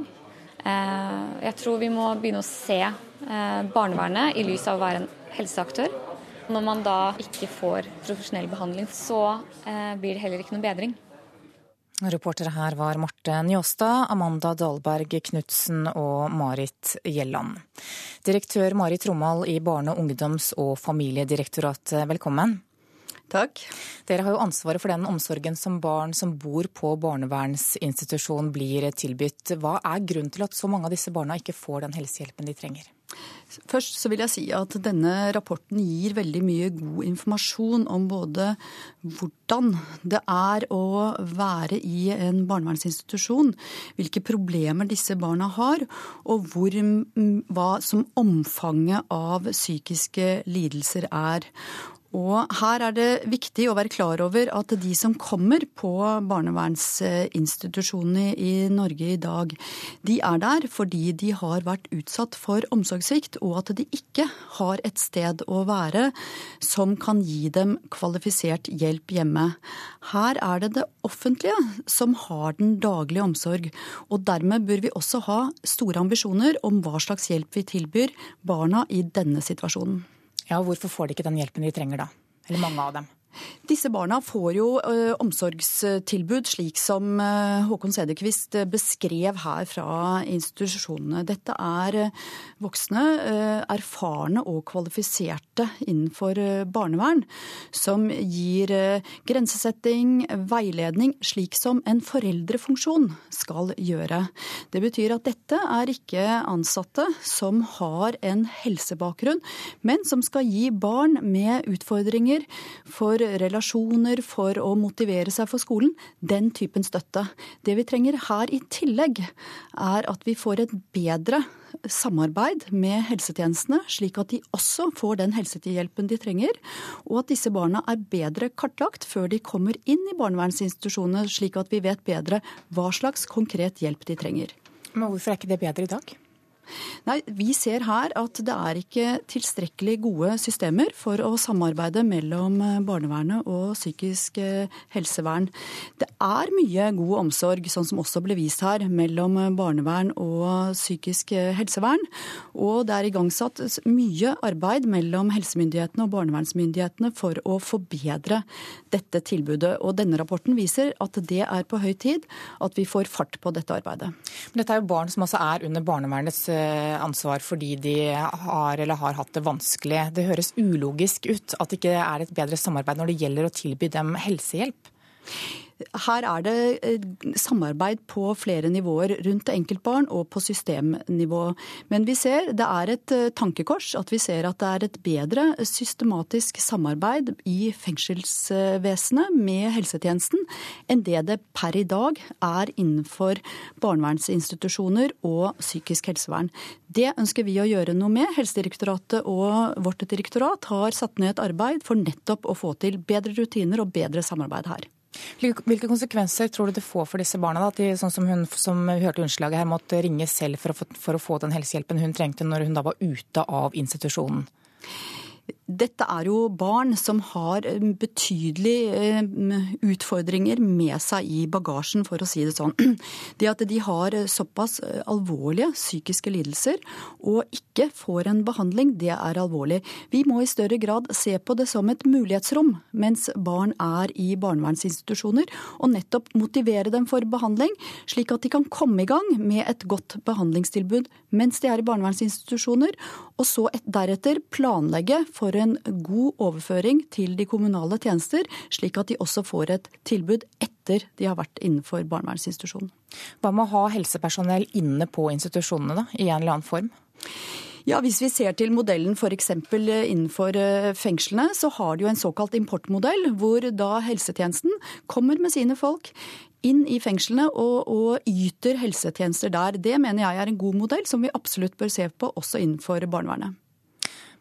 Eh, jeg tror vi må begynne å se eh, barnevernet i lys av å være en helseaktør. Når man da ikke får profesjonell behandling, så eh, blir det heller ikke noen bedring. Reportere her var Marte Njåstad, Amanda Dahlberg Knutsen og Marit Gjelland. Direktør Marit Romal i Barne-, ungdoms- og familiedirektoratet, velkommen. Takk. Dere har jo ansvaret for den omsorgen som barn som bor på barnevernsinstitusjon blir tilbudt. Hva er grunnen til at så mange av disse barna ikke får den helsehjelpen de trenger? Først så vil jeg si at denne rapporten gir veldig mye god informasjon om både hvordan det er å være i en barnevernsinstitusjon, hvilke problemer disse barna har, og hvor, hva som omfanget av psykiske lidelser er. Og her er det viktig å være klar over at de som kommer på barnevernsinstitusjonene i Norge i dag, de er der fordi de har vært utsatt for omsorgssvikt, og at de ikke har et sted å være som kan gi dem kvalifisert hjelp hjemme. Her er det det offentlige som har den daglige omsorg, og dermed bør vi også ha store ambisjoner om hva slags hjelp vi tilbyr barna i denne situasjonen. Ja, Hvorfor får de ikke den hjelpen de trenger da? Eller mange av dem? Disse barna får jo uh, omsorgstilbud, slik som uh, Håkon Sederqvist beskrev her fra institusjonene. Dette er voksne, erfarne og kvalifiserte innenfor barnevern, som gir grensesetting, veiledning, slik som en foreldrefunksjon skal gjøre. Det betyr at dette er ikke ansatte som har en helsebakgrunn, men som skal gi barn med utfordringer for relasjoner, for å motivere seg for skolen. Den typen støtte. Det vi trenger her i tillegg, er at vi får et bedre samarbeid med helsetjenestene, slik at de også får den helsehjelpen de trenger, og at disse barna er bedre kartlagt før de kommer inn i barnevernsinstitusjonene, slik at vi vet bedre hva slags konkret hjelp de trenger. Men hvorfor er ikke det bedre i dag? Nei, Vi ser her at det er ikke tilstrekkelig gode systemer for å samarbeide mellom eh, barnevernet og psykisk eh, helsevern. Det er mye god omsorg, sånn som også ble vist her, mellom eh, barnevern og psykisk helsevern. Og det er igangsatt mye arbeid mellom helsemyndighetene og barnevernsmyndighetene for å forbedre dette tilbudet. Og denne rapporten viser at det er på høy tid at vi får fart på dette arbeidet. Men dette er jo barn som også er under barnevernets ansvar fordi de har eller har hatt det vanskelig. Det høres ulogisk ut at det ikke er et bedre samarbeid når det gjelder å tilby dem helsehjelp? Her er det eh, samarbeid på flere nivåer rundt enkeltbarn og på systemnivå. Men vi ser det er et eh, tankekors at vi ser at det er et bedre systematisk samarbeid i fengselsvesenet med helsetjenesten enn det det per i dag er innenfor barnevernsinstitusjoner og psykisk helsevern. Det ønsker vi å gjøre noe med. Helsedirektoratet og vårt direktorat har satt ned et arbeid for nettopp å få til bedre rutiner og bedre samarbeid her. Hvilke konsekvenser tror du det får for disse barna? Da? At de, sånn som hun som hørte unnslaget her, måtte ringe selv for å, få, for å få den helsehjelpen hun trengte når hun da var ute av institusjonen? Dette er jo barn som har eh, betydelige eh, utfordringer med seg i bagasjen, for å si det sånn. Det at de har såpass eh, alvorlige psykiske lidelser og ikke får en behandling, det er alvorlig. Vi må i større grad se på det som et mulighetsrom mens barn er i barnevernsinstitusjoner, og nettopp motivere dem for behandling, slik at de kan komme i gang med et godt behandlingstilbud mens de er i barnevernsinstitusjoner, og så deretter planlegge for for en god overføring til de kommunale tjenester, slik at de også får et tilbud etter de har vært innenfor barnevernsinstitusjonen. Hva med å ha helsepersonell inne på institusjonene da, i en eller annen form? Ja, Hvis vi ser til modellen f.eks. innenfor eh, fengslene, så har de jo en såkalt importmodell, hvor da helsetjenesten kommer med sine folk inn i fengslene og, og, yter helsetjenester der. Det mener jeg er en god modell som vi absolutt bør se på også innenfor barnevernet.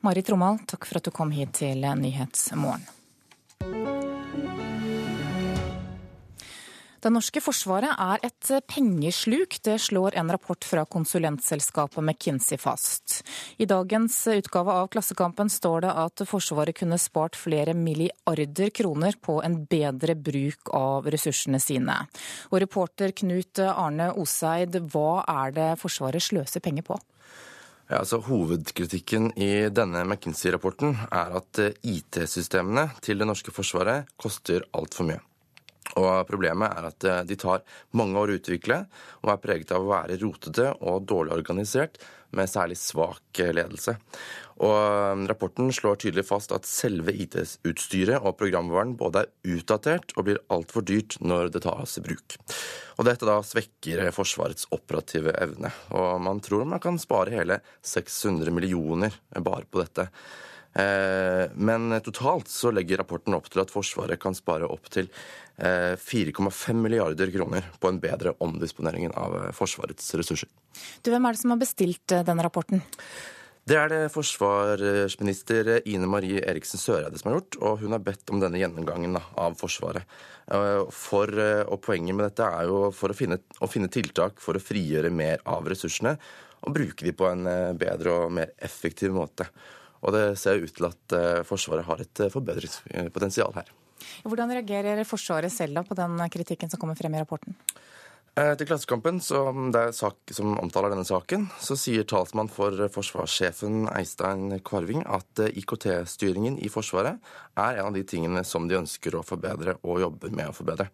Marit Romal, takk for at du kom hit til Nyhetsmorgen. Det norske forsvaret er et pengesluk, det slår en rapport fra konsulentselskapet McKinsey fast. I dagens utgave av Klassekampen står det at Forsvaret kunne spart flere milliarder kroner på en bedre bruk av ressursene sine. Og reporter Knut Arne Oseid, hva er det Forsvaret sløser penger på? Ja, altså Hovedkritikken i denne McKinsey-rapporten er at eh, IT-systemene til det norske forsvaret koster altfor mye. Og Problemet er at eh, de tar mange år å utvikle, og er preget av å være rotete og dårlig organisert, med særlig svak ledelse. Og um, Rapporten slår tydelig fast at selve IT-utstyret og programvaren både er utdatert og blir altfor dyrt når det tas i bruk. Og Dette da svekker Forsvarets operative evne. Og Man tror man kan spare hele 600 millioner bare på dette. Eh, men totalt så legger rapporten opp til at Forsvaret kan spare opptil 4,5 eh, milliarder kroner på en bedre omdisponering av Forsvarets ressurser. Du, Hvem er det som har bestilt denne rapporten? Det er det forsvarsminister Ine Marie Eriksen Søreide som har gjort, og hun har bedt om denne gjennomgangen av Forsvaret. Eh, for, eh, og Poenget med dette er jo for å finne, å finne tiltak for å frigjøre mer av ressursene og bruke de på en eh, bedre og mer effektiv måte. Og det ser ut til at Forsvaret har et forbedringspotensial her. Hvordan reagerer Forsvaret selv da på den kritikken som kommer frem i rapporten? Eh, til Klassekampen, som, sak, som, omtaler denne saken, så sier talsmann for forsvarssjefen Eistein Kvarving at eh, IKT-styringen i Forsvaret er en av de tingene som de ønsker å forbedre og jobber med å forbedre.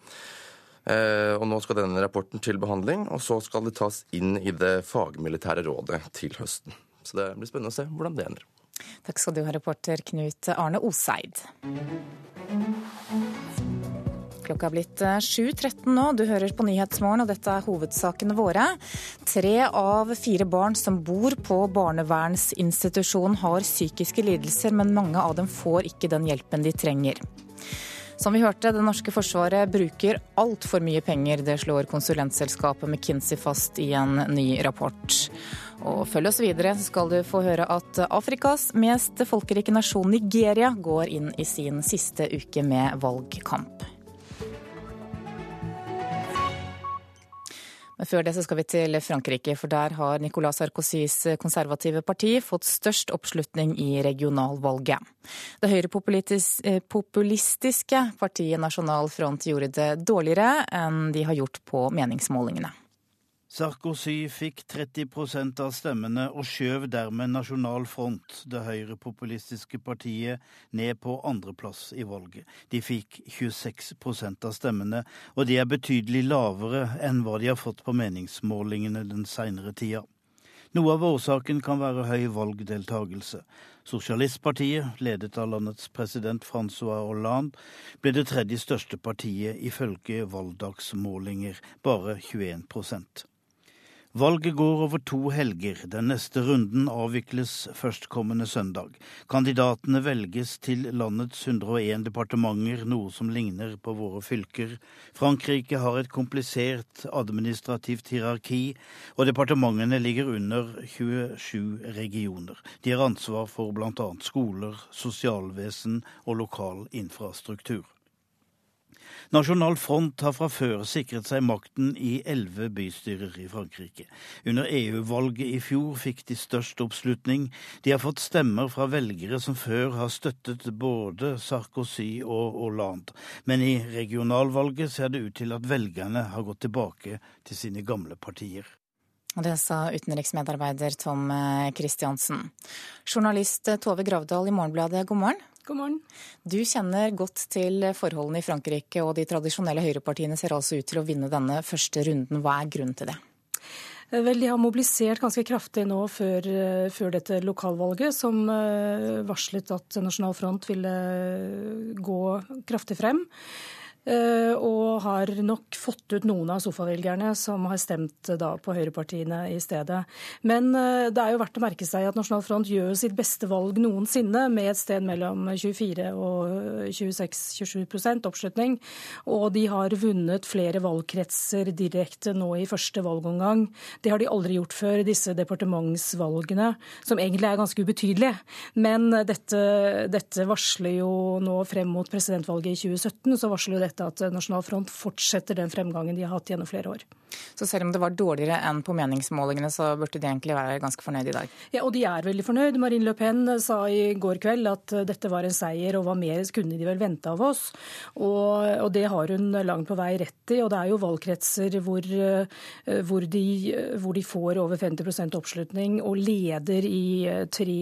Eh, og Nå skal denne rapporten til behandling, og så skal det tas inn i det fagmilitære rådet til høsten. Så det blir spennende å se hvordan det ender. Takk skal du ha, reporter Knut Arne Oseid. Klokka er blitt 7.13 eh, nå. Du hører på Nyhetsmorgen, og dette er hovedsakene våre. Tre av fire barn som bor på barnevernsinstitusjon har psykiske lidelser, men mange av dem får ikke den hjelpen de trenger. Som vi hørte, det norske forsvaret bruker altfor mye penger. Det slår konsulentselskapet McKinsey fast i en ny rapport. Og følg oss videre, så skal du få høre at Afrikas mest folkerike nasjon, Nigeria, går inn i sin siste uke med valgkamp. Men før det så skal vi til Frankrike, for der har Nicolas Sarkozys konservative parti fått størst oppslutning i regionalvalget. Det høyrepopulistiske partiet Nasjonal Front gjorde det dårligere enn de har gjort på meningsmålingene. Sarkozy fikk 30% av stemmene og skjøv dermed Nasjonal Front, det høyrepopulistiske partiet, ned på andreplass i valget. De fikk 26% av stemmene, og de er betydelig lavere enn hva de har fått på meningsmålingene den seinere tida. Noe av årsaken kan være høy valgdeltagelse. Sosialistpartiet, ledet av landets president Francois Hollande, ble det tredje største partiet ifølge valgdagsmålinger, bare 21 Valget går over to helger. Den neste runden avvikles førstkommende søndag. Kandidatene velges til landets 101 departementer, noe som ligner på våre fylker. Frankrike har et komplisert administrativt hierarki, og departementene ligger under 27 regioner. De har ansvar for bl.a. skoler, sosialvesen og lokal infrastruktur. Nasjonal Front har fra før sikret seg makten i elleve bystyrer i Frankrike. Under EU-valget i fjor fikk de størst oppslutning. De har fått stemmer fra velgere som før har støttet både Sarkozy og Hollande. Men i regionalvalget ser det ut til at velgerne har gått tilbake til sine gamle partier. Det sa utenriksmedarbeider Tom Christiansen. Journalist Tove Gravdal i Morgenbladet, god morgen. God morgen. Du kjenner godt til forholdene i Frankrike, og de tradisjonelle høyrepartiene ser altså ut til å vinne denne første runden. Hva er grunnen til det? Vel, De har mobilisert ganske kraftig nå før, eh, før, dette lokalvalget, som eh, varslet at Nasjonal Front ville gå kraftig frem. Eh, og har nok fått ut noen av sofavelgerne som har stemt da på høyrepartiene i stedet. Men eh, det er jo verdt å merke seg at Nasjonal Front gjør sitt beste valg noensinne, med et sted mellom 24 og 26-27% oppslutning. Og de har vunnet flere valgkretser direkte nå i første valgomgang. Det har de aldri gjort før, disse departementsvalgene, som egentlig er ganske ubetydelige. Men dette, dette varsler jo nå frem mot presidentvalget i 2017, så varsler jo dette dette at Nasjonal Front fortsetter den fremgangen de har hatt gjennom flere år. Så selv om det var dårligere enn på meningsmålingene, så burde de egentlig være ganske fornøyd i dag? Ja, og de er veldig fornøyd. Marine Le Pen sa i går kveld at dette var en seier, og hva mer kunne de vel vente av oss? Og, og det har hun langt på vei rett i. Og det er jo valgkretser hvor, hvor, de, hvor de, får over 50% oppslutning og leder i tre,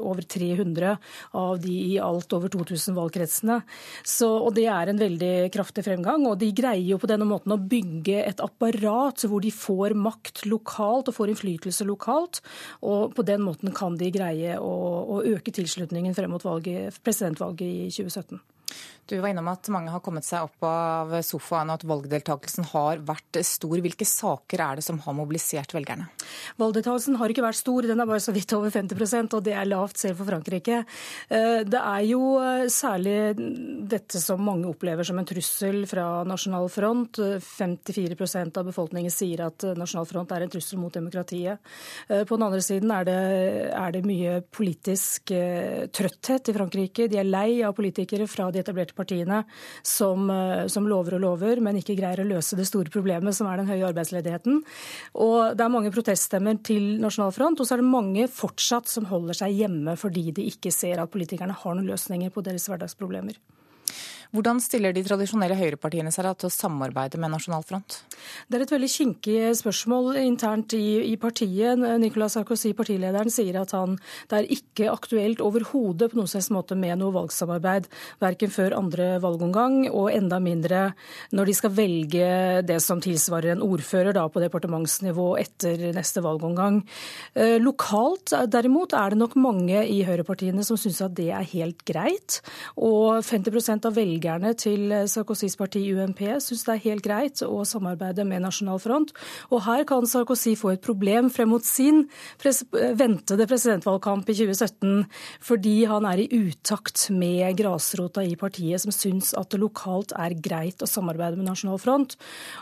over 300 av de i alt over 2000 valgkretsene. Så, og det er en veldig kraftig fremgang. Og de greier jo på denne måten å bygge et apparat hvor de får makt lokalt og får innflytelse lokalt. Og på den måten kan de greie å, å øke tilslutningen frem mot valget, presidentvalget i 2017. Du var innom at mange har kommet seg opp av sofaen og at valgdeltakelsen har vært stor. Hvilke saker er det som har mobilisert velgerne? Valgdeltakelsen har ikke vært stor, den er bare så vidt over 50% og det er lavt selv for Frankrike. Eh, det er jo eh, særlig dette som mange opplever som en trussel fra Nasjonal Front. 54% av befolkningen sier at Nasjonal Front er en trussel mot demokratiet. Eh, på den andre siden er det, er det mye politisk trøtthet i Frankrike. De er lei av politikere fra de etablerte partiene som, eh, som, lover og lover, men ikke greier å løse det store problemet, som er den høye arbeidsledigheten. Og Det er mange proteststemmer til Nasjonal Front, og så er det mange fortsatt som holder seg hjemme fordi de ikke ser at politikerne har noen løsninger på deres hverdagsproblemer. Hvordan stiller de tradisjonelle høyrepartiene seg til å samarbeide med Nasjonal Front? Det er et veldig kinkig spørsmål internt i, i partiet. Nicolas Sarkozy, partilederen, sier at han, det er ikke aktuelt overhodet på noen slags måte med noe valgsamarbeid, verken før andre valgomgang og enda mindre når de skal velge det som tilsvarer en ordfører da, på departementsnivå etter neste valgomgang. Eh, lokalt derimot er det nok mange i høyrepartiene som syns at det er helt greit. Og 50% av velgerne velgerne til Sarkozys parti UMP syns det er helt greit å samarbeide med Nasjonal Front. Og her kan Sarkozy få et problem frem mot sin pres ventede presidentvalgkamp i 2017, fordi han er i utakt med grasrota i partiet, som syns at det lokalt er greit å samarbeide med Nasjonal Front.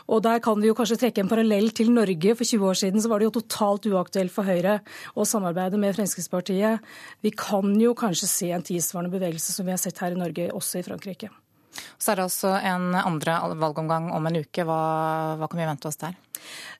Og der kan vi jo kanskje trekke en parallell til Norge. For 20 år siden så var det jo totalt uaktuelt for Høyre å samarbeide med Fremskrittspartiet. Vi kan jo kanskje se en tilsvarende bevegelse som vi har sett her i Norge, også i Frankrike. Så er det også en andre valgomgang om en uke. Hva, hva kan vi vente oss der?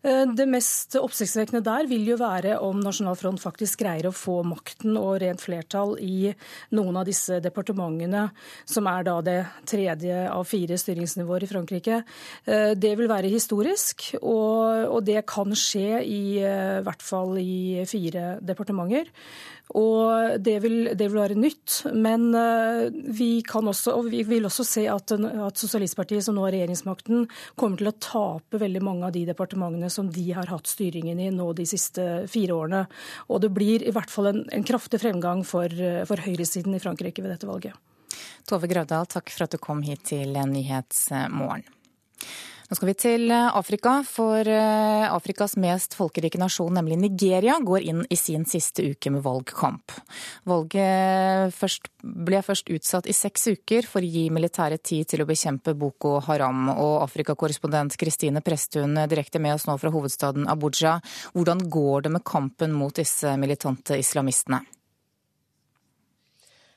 Eh, det mest oppsiktsvekkende der vil jo være om Nasjonal Front faktisk greier å få makten og rent flertall i noen av disse departementene, som er da det tredje av fire styringsnivåer i Frankrike. Eh, det vil være historisk, og, det kan skje i i hvert fall i fire departementer. Og det vil, det vil, være nytt. Men vi, også, og vi vil også se at, at Sosialistpartiet, som nå har regjeringsmakten, kommer til å tape veldig mange av de departementene departementene som de har hatt styringen i nå de siste fire årene. Og det blir i hvert fall en, en kraftig fremgang for, for høyresiden i Frankrike ved dette valget. Tove Graudal, takk for at du kom hit til Nyhetsmorgen. Nå skal vi til eh, Afrika, for eh, Afrikas mest folkerike nasjon, nemlig Nigeria, går inn i sin siste uke med valgkamp. Valget først, ble først utsatt i seks uker for å gi militæret tid til å bekjempe Boko Haram. Og Afrikakorrespondent Kristine Presttun direkte med oss nå fra hovedstaden Abuja. Hvordan går det med kampen mot disse militante islamistene?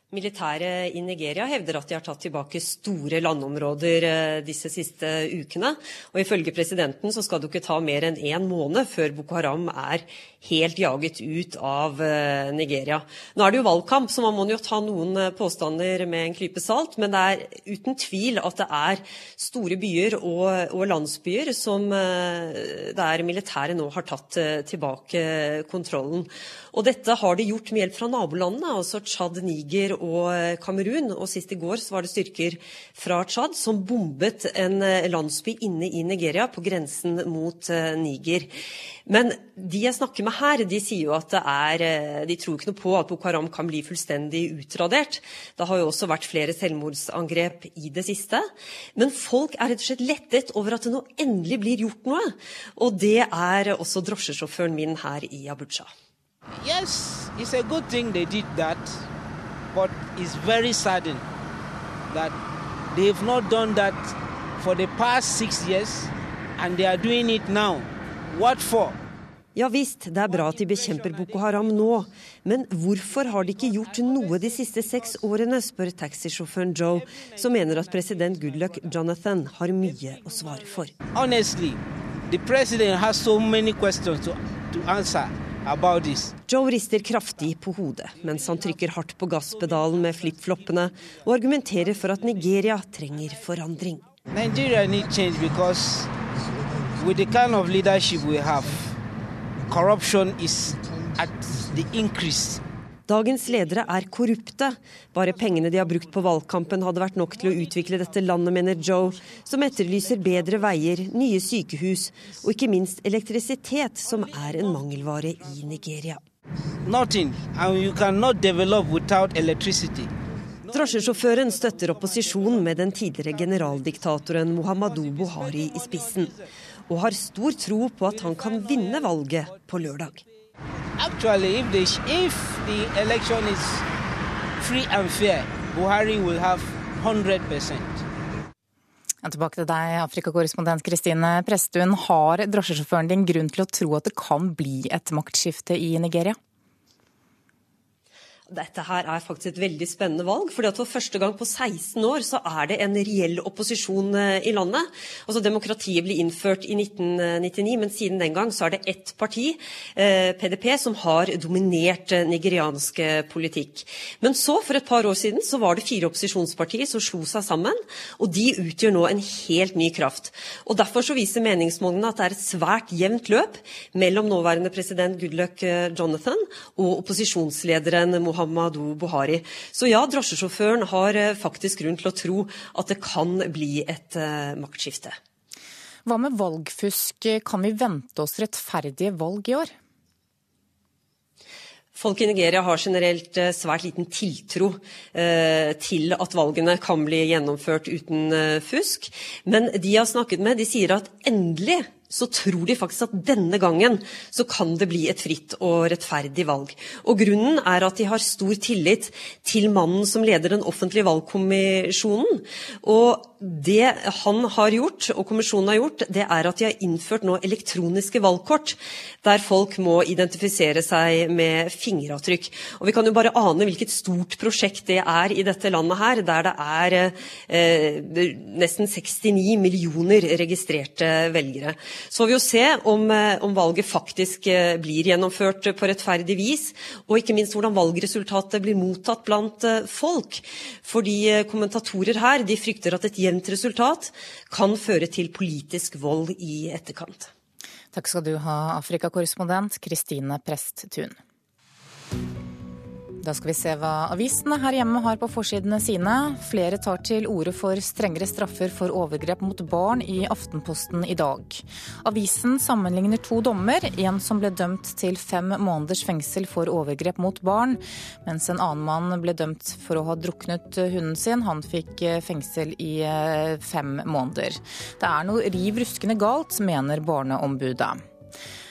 Militæret i Nigeria hevder at de har tatt tilbake store landområder eh, disse siste ukene. Og ifølge presidenten så skal det ikke ta mer enn én måned før Boko Haram er helt jaget ut av eh, Nigeria. Nå er det jo valgkamp, så man må jo ta noen eh, påstander med en klype salt. Men det er uten tvil at det er store byer og, og landsbyer som der militæret nå har tatt tilbake kontrollen. Og dette har de gjort med hjelp fra nabolandene, altså Tsjad, Niger og Kamerun. Og sist i går var det styrker fra Tsjad som bombet en eh, landsby inne i Nigeria, på grensen mot eh, Niger. Men de jeg snakker med her, de sier jo at det er eh, De tror ikke noe på at Boko Haram kan bli fullstendig utradert. Det har jo også vært flere selvmordsangrep i det siste. Men folk er rett og slett lettet over at det nå endelig blir gjort noe. Og det er også drosjesjåføren min her i Abuja. Yes, it's a good thing they did that, but it's very saddening that they've not done that for the past six years, and they are doing it now. What for? Ja visst, det er bra at de bekjemper Boko Haram nå, men hvorfor har de ikke gjort noe de siste seks årene, spør taxisjåføren Joe, som mener at president Goodluck Jonathan har mye å svare for. Honestly, the president has so many questions to, to answer. Joe rister kraftig på hodet mens han trykker hardt på gasspedalen med flip-floppene og argumenterer for at Nigeria trenger forandring. Nigeria need change because with the kind of leadership we have, corruption is at the increase. Dagens ledere er korrupte. Bare pengene de har brukt på valgkampen hadde vært nok til å utvikle dette landet, mener Joe, som etterlyser bedre veier, nye sykehus og ikke minst elektrisitet, som er en mangelvare i Nigeria. Nothing, you cannot develop without electricity. Drosjesjåføren støtter opposisjonen med den tidligere generaldiktatoren Muhammadu Buhari i spissen, og har stor tro på at han kan vinne valget på lørdag. Actually, if the, if the election is free and fair, Buhari will have 100 Tilbake til deg, Afrikakorrespondent Kristine Presttun. Har drosjesjåføren din grunn til å tro at det kan bli et maktskifte i Nigeria? Dette her er faktisk et veldig spennende valg. fordi at For første gang på 16 år så er det en reell opposisjon eh, i landet. Altså Demokratiet ble innført i 1999, men siden den gang så er det ett parti, PDP, eh, som har dominert eh, nigeriansk politikk. Men så, for et par år siden, så var det fire opposisjonspartier som slo seg sammen. Og de utgjør nå en helt ny kraft. Og Derfor så viser meningsmålingene at det er et svært jevnt løp mellom nåværende president Goodluck Jonathan og opposisjonslederen Mohammed Muhammadu Buhari. Så ja, drosjesjåføren har eh, faktisk grunn til å tro at det kan bli et uh, maktskifte. Hva med valgfusk? Kan vi vente oss rettferdige valg i år? Folk i Nigeria har generelt eh, svært liten tiltro eh, til at valgene kan bli gjennomført uten eh, fusk. Men de jeg har snakket med, de sier at endelig så tror de faktisk at denne gangen så kan det bli et fritt og rettferdig valg. Og Grunnen er at de har stor tillit til mannen som leder den offentlige valgkommisjonen. Og det han har gjort, og kommisjonen har gjort, det er at de har innført nå elektroniske valgkort, der folk må identifisere seg med fingeravtrykk. Og Vi kan jo bare ane hvilket stort prosjekt det er i dette landet her, der det er eh, nesten 69 millioner registrerte velgere. Så får vi jo se om, eh, om, valget faktisk eh, blir gjennomført på rettferdig vis, og ikke minst hvordan valgresultatet blir mottatt blant eh, folk. Fordi kommentatorer her de frykter at et jevnt resultat kan føre til politisk vold i etterkant. Takk skal du ha, Afrikakorrespondent Kristine Presttun. Da skal vi se hva avisene her hjemme har på forsidene sine. Flere tar til orde for strengere straffer for overgrep mot barn i Aftenposten i dag. Avisen sammenligner to dommer. En som ble dømt til fem måneders fengsel for overgrep mot barn, mens en annen mann ble dømt for å ha druknet hunden sin. Han fikk fengsel i eh, fem måneder. Det er noe riv ruskende galt, mener Barneombudet.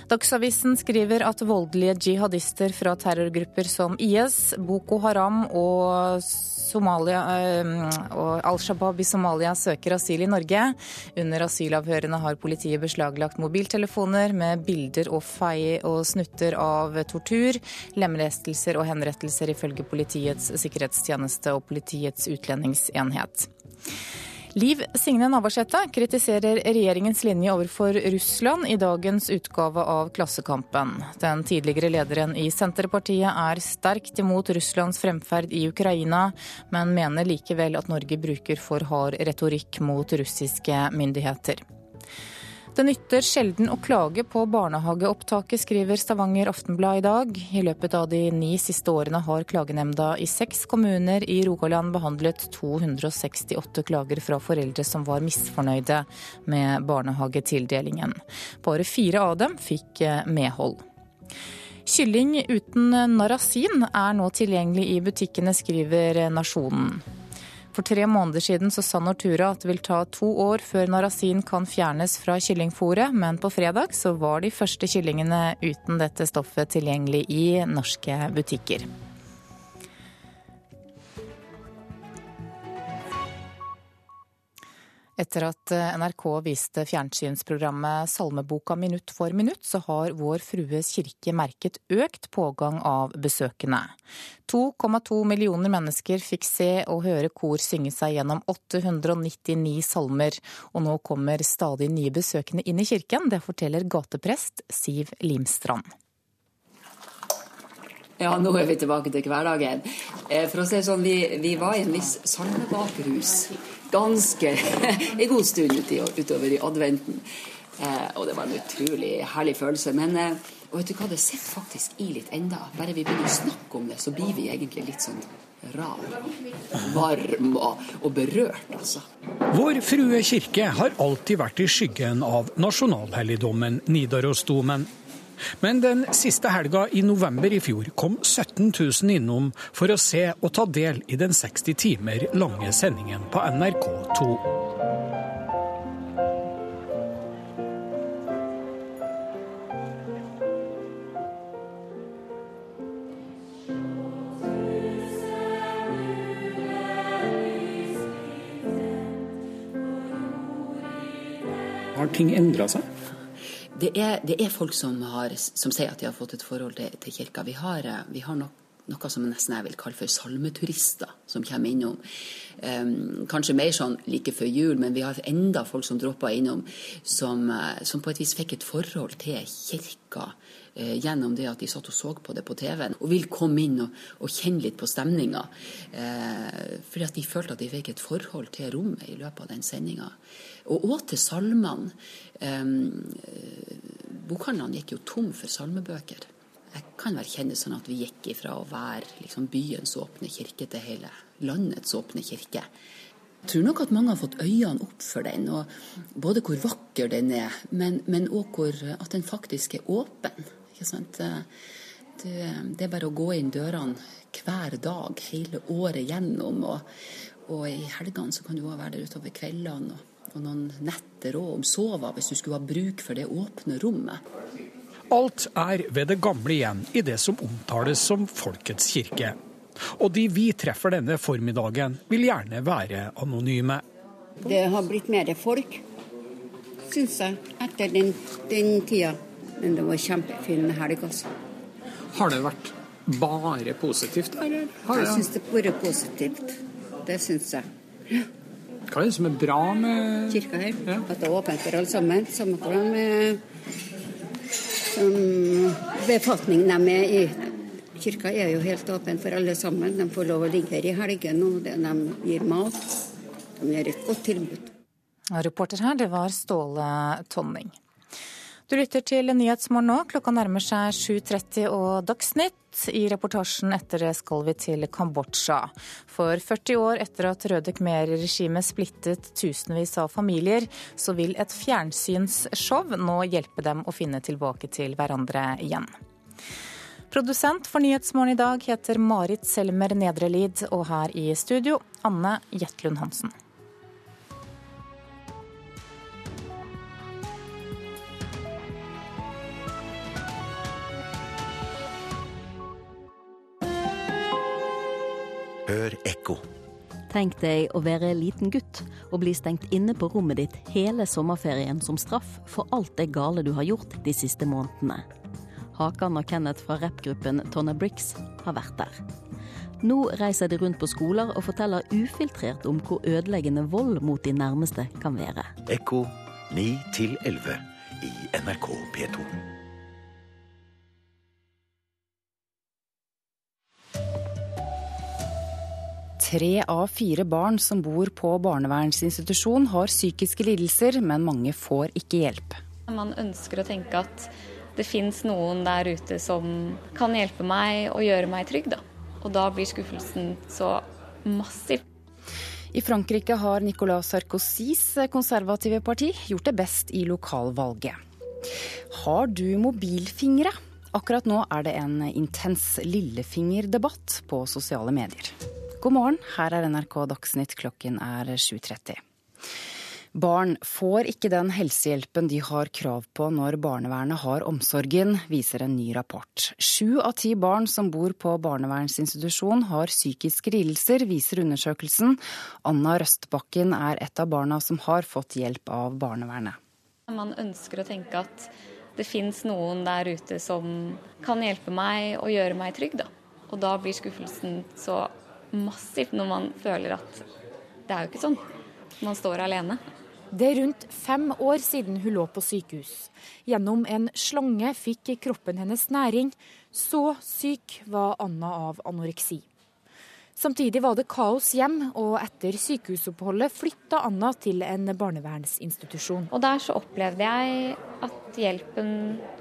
Dagsavisen skriver at voldelige jihadister fra terrorgrupper som IS, Boko Haram og, Somalia, eh, og Al Shabaab i Somalia søker asyl i Norge. Under asylavhørene har politiet beslaglagt mobiltelefoner med bilder og fei og snutter av tortur, lemlestelser og henrettelser, ifølge Politiets sikkerhetstjeneste og Politiets utlendingsenhet. Liv Signe Navarsete kritiserer regjeringens linje overfor Russland i dagens utgave av Klassekampen. Den tidligere lederen i Senterpartiet er sterkt imot Russlands fremferd i Ukraina, men mener likevel at Norge bruker for hard retorikk mot russiske myndigheter. Det nytter sjelden å klage på barnehageopptaket, skriver Stavanger Aftenblad i dag. I løpet av de ni siste årene har klagenemnda i seks kommuner i Rogaland behandlet 268 klager fra foreldre som var misfornøyde med barnehagetildelingen. Bare fire av dem fikk eh, medhold. Kylling uten narasin er nå tilgjengelig i butikkene, skriver Nasjonen. For tre måneder siden så sa Nortura at det vil ta to år før narasin kan fjernes fra kyllingfôret, men på fredag så var de første kyllingene uten dette stoffet tilgjengelig i norske butikker. Etter at eh, NRK viste fjernsynsprogrammet Salmeboka minutt for minutt, så har Vår Frues kirke merket økt pågang av besøkende. 2,2 millioner mennesker fikk se og høre kor synge seg gjennom 899 salmer, og nå kommer stadig nye besøkende inn i kirken. Det forteller gateprest Siv Limstrand. Ja, nå er vi tilbake til hverdagen. Eh, for å si sånn, vi, vi var i en viss salmebakerhus ganske en god stund utover i adventen. Eh, og det var en utrolig herlig følelse. Men eh, og vet du hva, det sitter faktisk i litt enda. Bare vi begynner å snakke om det, så blir vi egentlig litt sånn rar, varm og, og berørt, altså. Vår Frue kirke har alltid vært i skyggen av nasjonalhelligdommen Nidarosdomen. Men den siste helga i november i fjor kom 17 000 innom for å se og ta del i den 60 timer lange sendingen på NRK2. Har ting endra seg? Det er, det er folk som, har, som, sier at de har fått et forhold til, til kirka. Vi har, eh, vi har nok, noe som nesten jeg vil kalle for salmeturister, som kommer innom. Kanskje mer sånn like før jul, men vi har enda folk som dropper innom, som, eh, som på et vis fikk et forhold til kirka uh, gjennom det at de satt og så på det på TV-en, og vil komme inn og, og kjenne litt på stemninga. Uh, fordi at de følte at de fikk et forhold til rommet i løpet av den sendinga. Og òg til salmene. Um, bokhandlene gikk jo tom for salmebøker. Jeg kan vel kjenne sånn at vi gikk ifra å være liksom, byens åpne kirke til hele landets åpne kirke. Jeg tror nok at mange har fått øynene opp for den, og både hvor vakker den er, men òg at den faktisk er åpen. Det, det, er bare å gå inn dørene hver dag hele året gjennom. Og, og i helgene så kan du òg være der utover kveldene. Og, og noen netter òg om sova, hvis du skulle ha bruk for det åpne rommet. Alt er ved det gamle igjen i det som omtales som Folkets kirke. Og de vi treffer denne formiddagen, vil gjerne være anonyme. Det har blitt mer folk, syns jeg, etter den, den tida. Men det var kjempefin helg, altså. Har det vært bare positivt, eller? Har jeg syns det har vært positivt. Det syns jeg. Ja. Hva er det som er bra med Kirka her? Ja. At det er åpent for alle sammen. Samme hvordan med som befatningen de er i. Kirka er jo helt åpen for alle sammen. De får lov å ligge her i helgene, og de gir mat. De gjør et godt tilbud. Reporter her, det var Ståle Tonning. Du lytter til Nyhetsmorgen nå. Klokka nærmer seg 7.30 og Dagsnytt. I reportasjen etter det skal vi til Kambodsja. For 40 år etter at Røde Khmer-regimet splittet tusenvis av familier, så vil et fjernsynsshow nå hjelpe dem å finne tilbake til hverandre igjen. Produsent for Nyhetsmorgen i dag heter Marit Selmer Nedrelid, og her i studio Anne Jetlund Hansen. Hør ekko. Tenk deg å være liten gutt og bli stengt inne på rommet ditt hele sommerferien som straff for alt det gale du har gjort de siste månedene. Hakan og Kenneth fra rappgruppen Tonna Bricks har vært der. Nå reiser de rundt på skoler og forteller ufiltrert om hvor ødeleggende vold mot de nærmeste kan være. Ekko 9 11 i NRK P2. Tre av fire barn som bor på barnevernsinstitusjon har psykiske lidelser, men mange får ikke hjelp. Man ønsker å tenke at det fins noen der ute som kan hjelpe meg og gjøre meg trygg. Da. Og da blir skuffelsen så massiv. I Frankrike har Nicolas Sarkozys konservative parti gjort det best i lokalvalget. Har du mobilfingre? Akkurat nå er det en intens lillefingerdebatt på sosiale medier. God morgen, her er NRK Dagsnytt, klokken er 7.30. Barn får ikke den helsehjelpen de har krav på når barnevernet har omsorgen, viser en ny rapport. Sju av ti barn som bor på barnevernsinstitusjon har psykiske lidelser, viser undersøkelsen. Anna Røstbakken er et av barna som har fått hjelp av barnevernet. Man ønsker å tenke at det fins noen der ute som kan hjelpe meg og gjøre meg trygg, da. Og da blir skuffelsen så massivt når man føler at det er jo ikke sånn. Man står alene. Det er rundt fem år siden hun lå på sykehus. Gjennom en slange fikk kroppen hennes næring. Så syk var Anna av anoreksi. Samtidig var det kaos hjem, og etter sykehusoppholdet flytta Anna til en barnevernsinstitusjon. Og der så opplevde jeg at hjelpen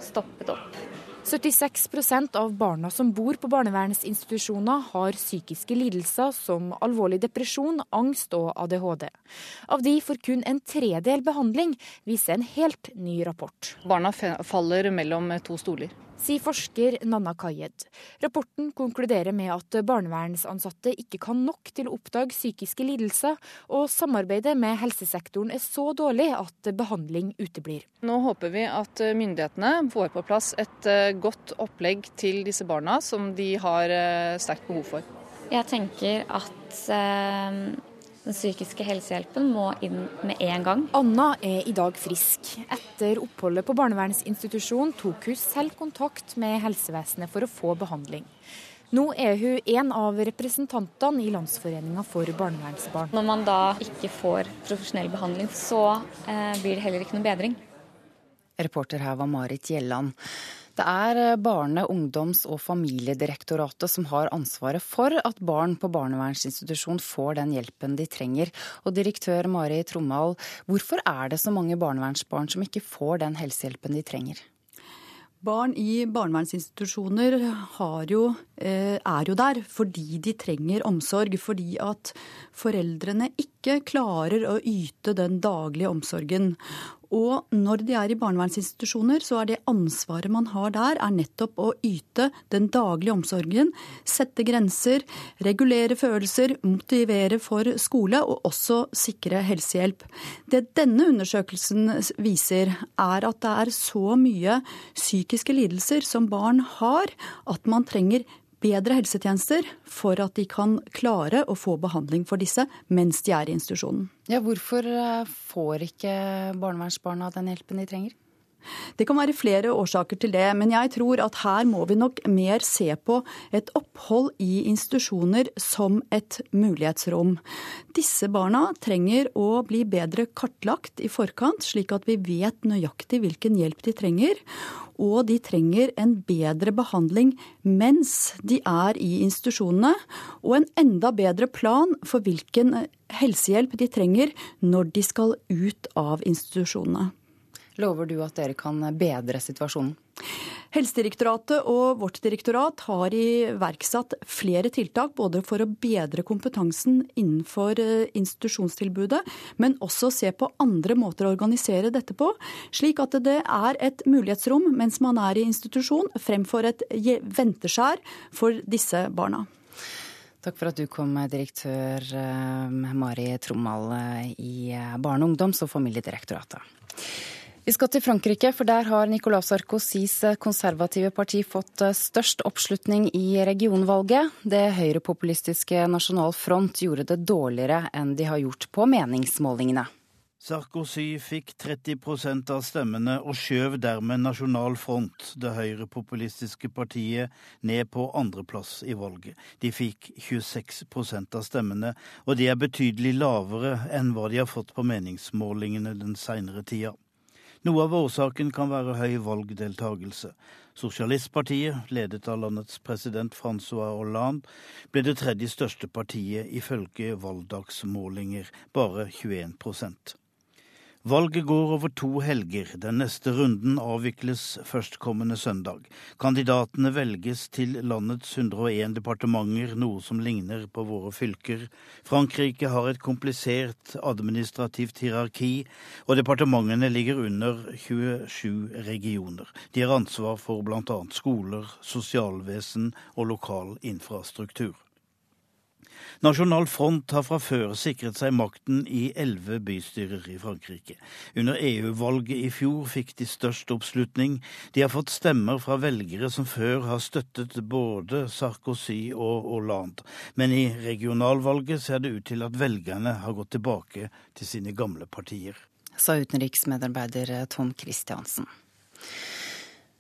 stoppet opp. 76% av barna som bor på barnevernsinstitusjoner har psykiske lidelser som alvorlig depresjon, angst og ADHD. Av de får kun en tredel behandling, viser en helt ny rapport. Barna faller mellom to stoler sier forsker Nanna Kayed. Rapporten konkluderer med at barnevernsansatte ikke kan nok til å oppdage psykiske lidelser, og samarbeidet med helsesektoren er så dårlig at behandling uteblir. Nå håper vi at myndighetene får på plass et eh, godt opplegg til disse barna, som de har eh, sterkt behov for. Jeg tenker at eh, den psykiske helsehjelpen må inn med en gang. Anna er i dag frisk. Etter oppholdet på barnevernsinstitusjon tok hun selv kontakt med helsevesenet for å få behandling. Nå er hun en av representantene i Landsforeninga for barnevernsbarn. Når man da ikke får profesjonell behandling, så eh, blir det heller ikke noe bedring. Reporter her var Marit Gjelland. Det er eh, Barne-, ungdoms- og familiedirektoratet som har ansvaret for at barn på barnevernsinstitusjon får den hjelpen de trenger. Og direktør Mari Trommal, hvorfor er det så mange barnevernsbarn som ikke får den helsehjelpen de trenger? Barn i barnevernsinstitusjoner jo, eh, er jo der fordi de trenger omsorg. Fordi at foreldrene ikke klarer å yte den daglige omsorgen. Og når de er i barnevernsinstitusjoner, så er det ansvaret man har der, er nettopp å yte den daglige omsorgen, sette grenser, regulere følelser, motivere for skole og også sikre helsehjelp. Det denne undersøkelsen viser, er at det er så mye psykiske lidelser som barn har, at man trenger bedre helsetjenester for at de kan klare å få behandling for disse mens de er i institusjonen. Ja, hvorfor eh, får ikke barnevernsbarna den hjelpen de trenger? Det kan være flere årsaker til det, men jeg tror at her må vi nok mer se på et opphold i institusjoner som et mulighetsrom. Disse barna trenger å bli bedre kartlagt i forkant, slik at vi vet nøyaktig hvilken hjelp de trenger og de trenger en bedre behandling mens de er i institusjonene, og en enda bedre plan for hvilken helsehjelp de trenger når de skal ut av institusjonene. Lover du at dere kan bedre situasjonen? Helsedirektoratet og vårt direktorat har iverksatt flere tiltak, både for å bedre kompetansen innenfor eh, institusjonstilbudet, men også se på andre måter å organisere dette på, slik at det er et mulighetsrom mens man er i institusjon, fremfor et venteskjær for disse barna. Takk for at du kom, direktør eh, Mari Trommal eh, i Barne-, ungdoms- og familiedirektoratet. Vi skal til Frankrike, for der har Nicolas Sarkozys konservative parti fått eh, størst oppslutning i regionvalget. Det høyrepopulistiske Nasjonal Front gjorde det dårligere enn de har gjort på meningsmålingene. Sarkozy fikk 30% av stemmene og skjøv dermed Nasjonal Front, det høyrepopulistiske partiet, ned på andreplass i valget. De fikk 26% av stemmene, og de er betydelig lavere enn hva de har fått på meningsmålingene den seinere tida. Noe av årsaken kan være høy valgdeltagelse. Sosialistpartiet, ledet av landets president Francois Hollande, ble det tredje største partiet ifølge valgdagsmålinger, bare 21 Valget går over to helger. Den neste runden avvikles førstkommende søndag. Kandidatene velges til landets 101 departementer, noe som ligner på våre fylker. Frankrike har et komplisert administrativt hierarki, og departementene ligger under 27 regioner. De har ansvar for bl.a. skoler, sosialvesen og lokal infrastruktur. Nasjonal Front har fra før sikret seg makten i elleve bystyrer i Frankrike. Under EU-valget i fjor fikk de størst oppslutning. De har fått stemmer fra velgere som før har støttet både Sarkozy og Hollande. Men i regionalvalget ser det ut til at velgerne har gått tilbake til sine gamle partier. Sa utenriksmedarbeider Tom Christiansen.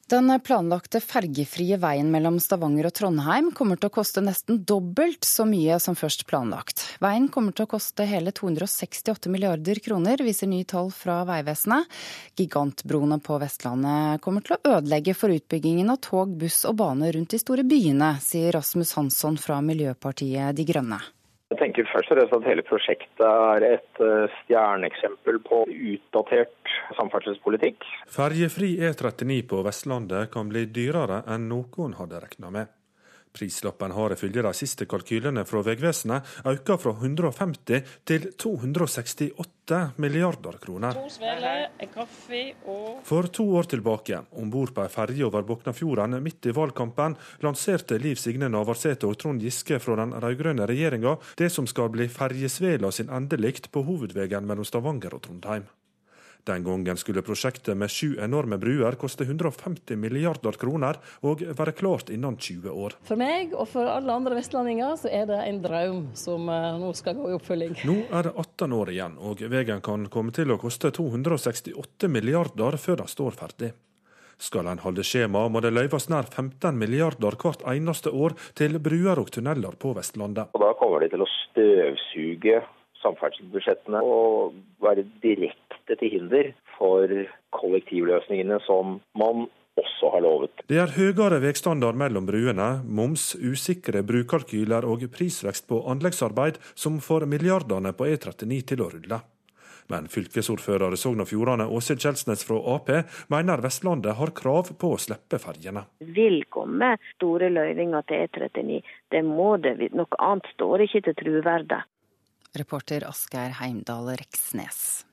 Den planlagte fergefrie veien mellom Stavanger og Trondheim kommer til å koste nesten dobbelt så mye som først planlagt. Veien kommer til å koste hele 268 milliarder kroner, viser nye tall fra Vegvesenet. Gigantbroene på Vestlandet kommer til å ødelegge for utbyggingen av tog, buss og bane rundt de store byene, sier Rasmus Hansson fra Miljøpartiet De Grønne. Jeg tenker først og fremst at hele prosjektet er et eh, stjerneeksempel på utdatert samferdselspolitikk. Ferjefri E39 på Vestlandet kan bli dyrere enn noen hadde regna med. Prislappen har ifølge de siste kalkylene fra Vegvesenet økt fra 150 til 268 milliarder kroner. To sveler, kaffe og For to år tilbake, om bord på ei ferje over Boknafjorden midt i valgkampen, lanserte Liv Signe Navarsete og Trond Giske fra den rød-grønne regjeringa det som skal bli ferjesvela sin endelikt på hovedveien mellom Stavanger og Trondheim. Den gangen skulle prosjektet med sju enorme bruer koste 150 milliarder kroner og være klart innen 20 år. For meg og for alle andre vestlendinger så er det en drøm som uh, nå skal gå i oppfølging. Nå er det 18 år igjen, og veien kan komme til å koste 268 milliarder før den står ferdig. Skal en holde skjema, må det løyves nær 15 milliarder hvert eneste år til bruer og tunneler på Vestlandet. Og Da kommer de til å støvsuge samferdselsbudsjettene og være direkte til hinder for kollektivløsningene som man også har lovet. Det er høyere veistandard mellom bruene, moms, usikre brukalkyler og prisvekst på anleggsarbeid som får milliardene på E39 til å rulle. Men fylkesordfører i Sogn og Fjordane Åse Kjelsnes fra Ap mener Vestlandet har krav på å slippe ferjene. vil komme store løyvinger til E39. Det må det. Noe annet står ikke til truverdet. Reporter Asgeir Heimdal Reksnes.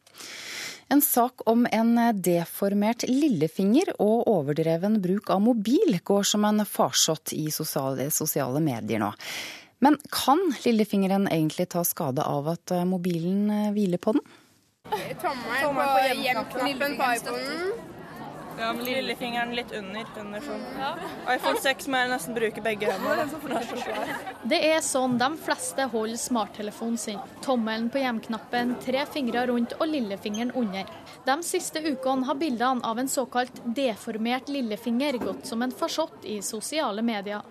En sak om en deformert lillefinger og overdreven bruk av mobil går som en farsott i sosiale, sosiale medier nå. Men kan lillefingeren egentlig ta skade av at mobilen hviler på den? Tommelen på hjem-knappen på iPhonen. Ja, med lillefingeren litt under. under sånn. iPhone 6 må jeg nesten bruke begge hendene. Det er sånn de fleste holder smarttelefonen sin. Tommelen på hjem-knappen, tre fingre rundt og lillefingeren under. De siste ukene har bildene av en såkalt deformert lillefinger gått som en farsott i sosiale medier.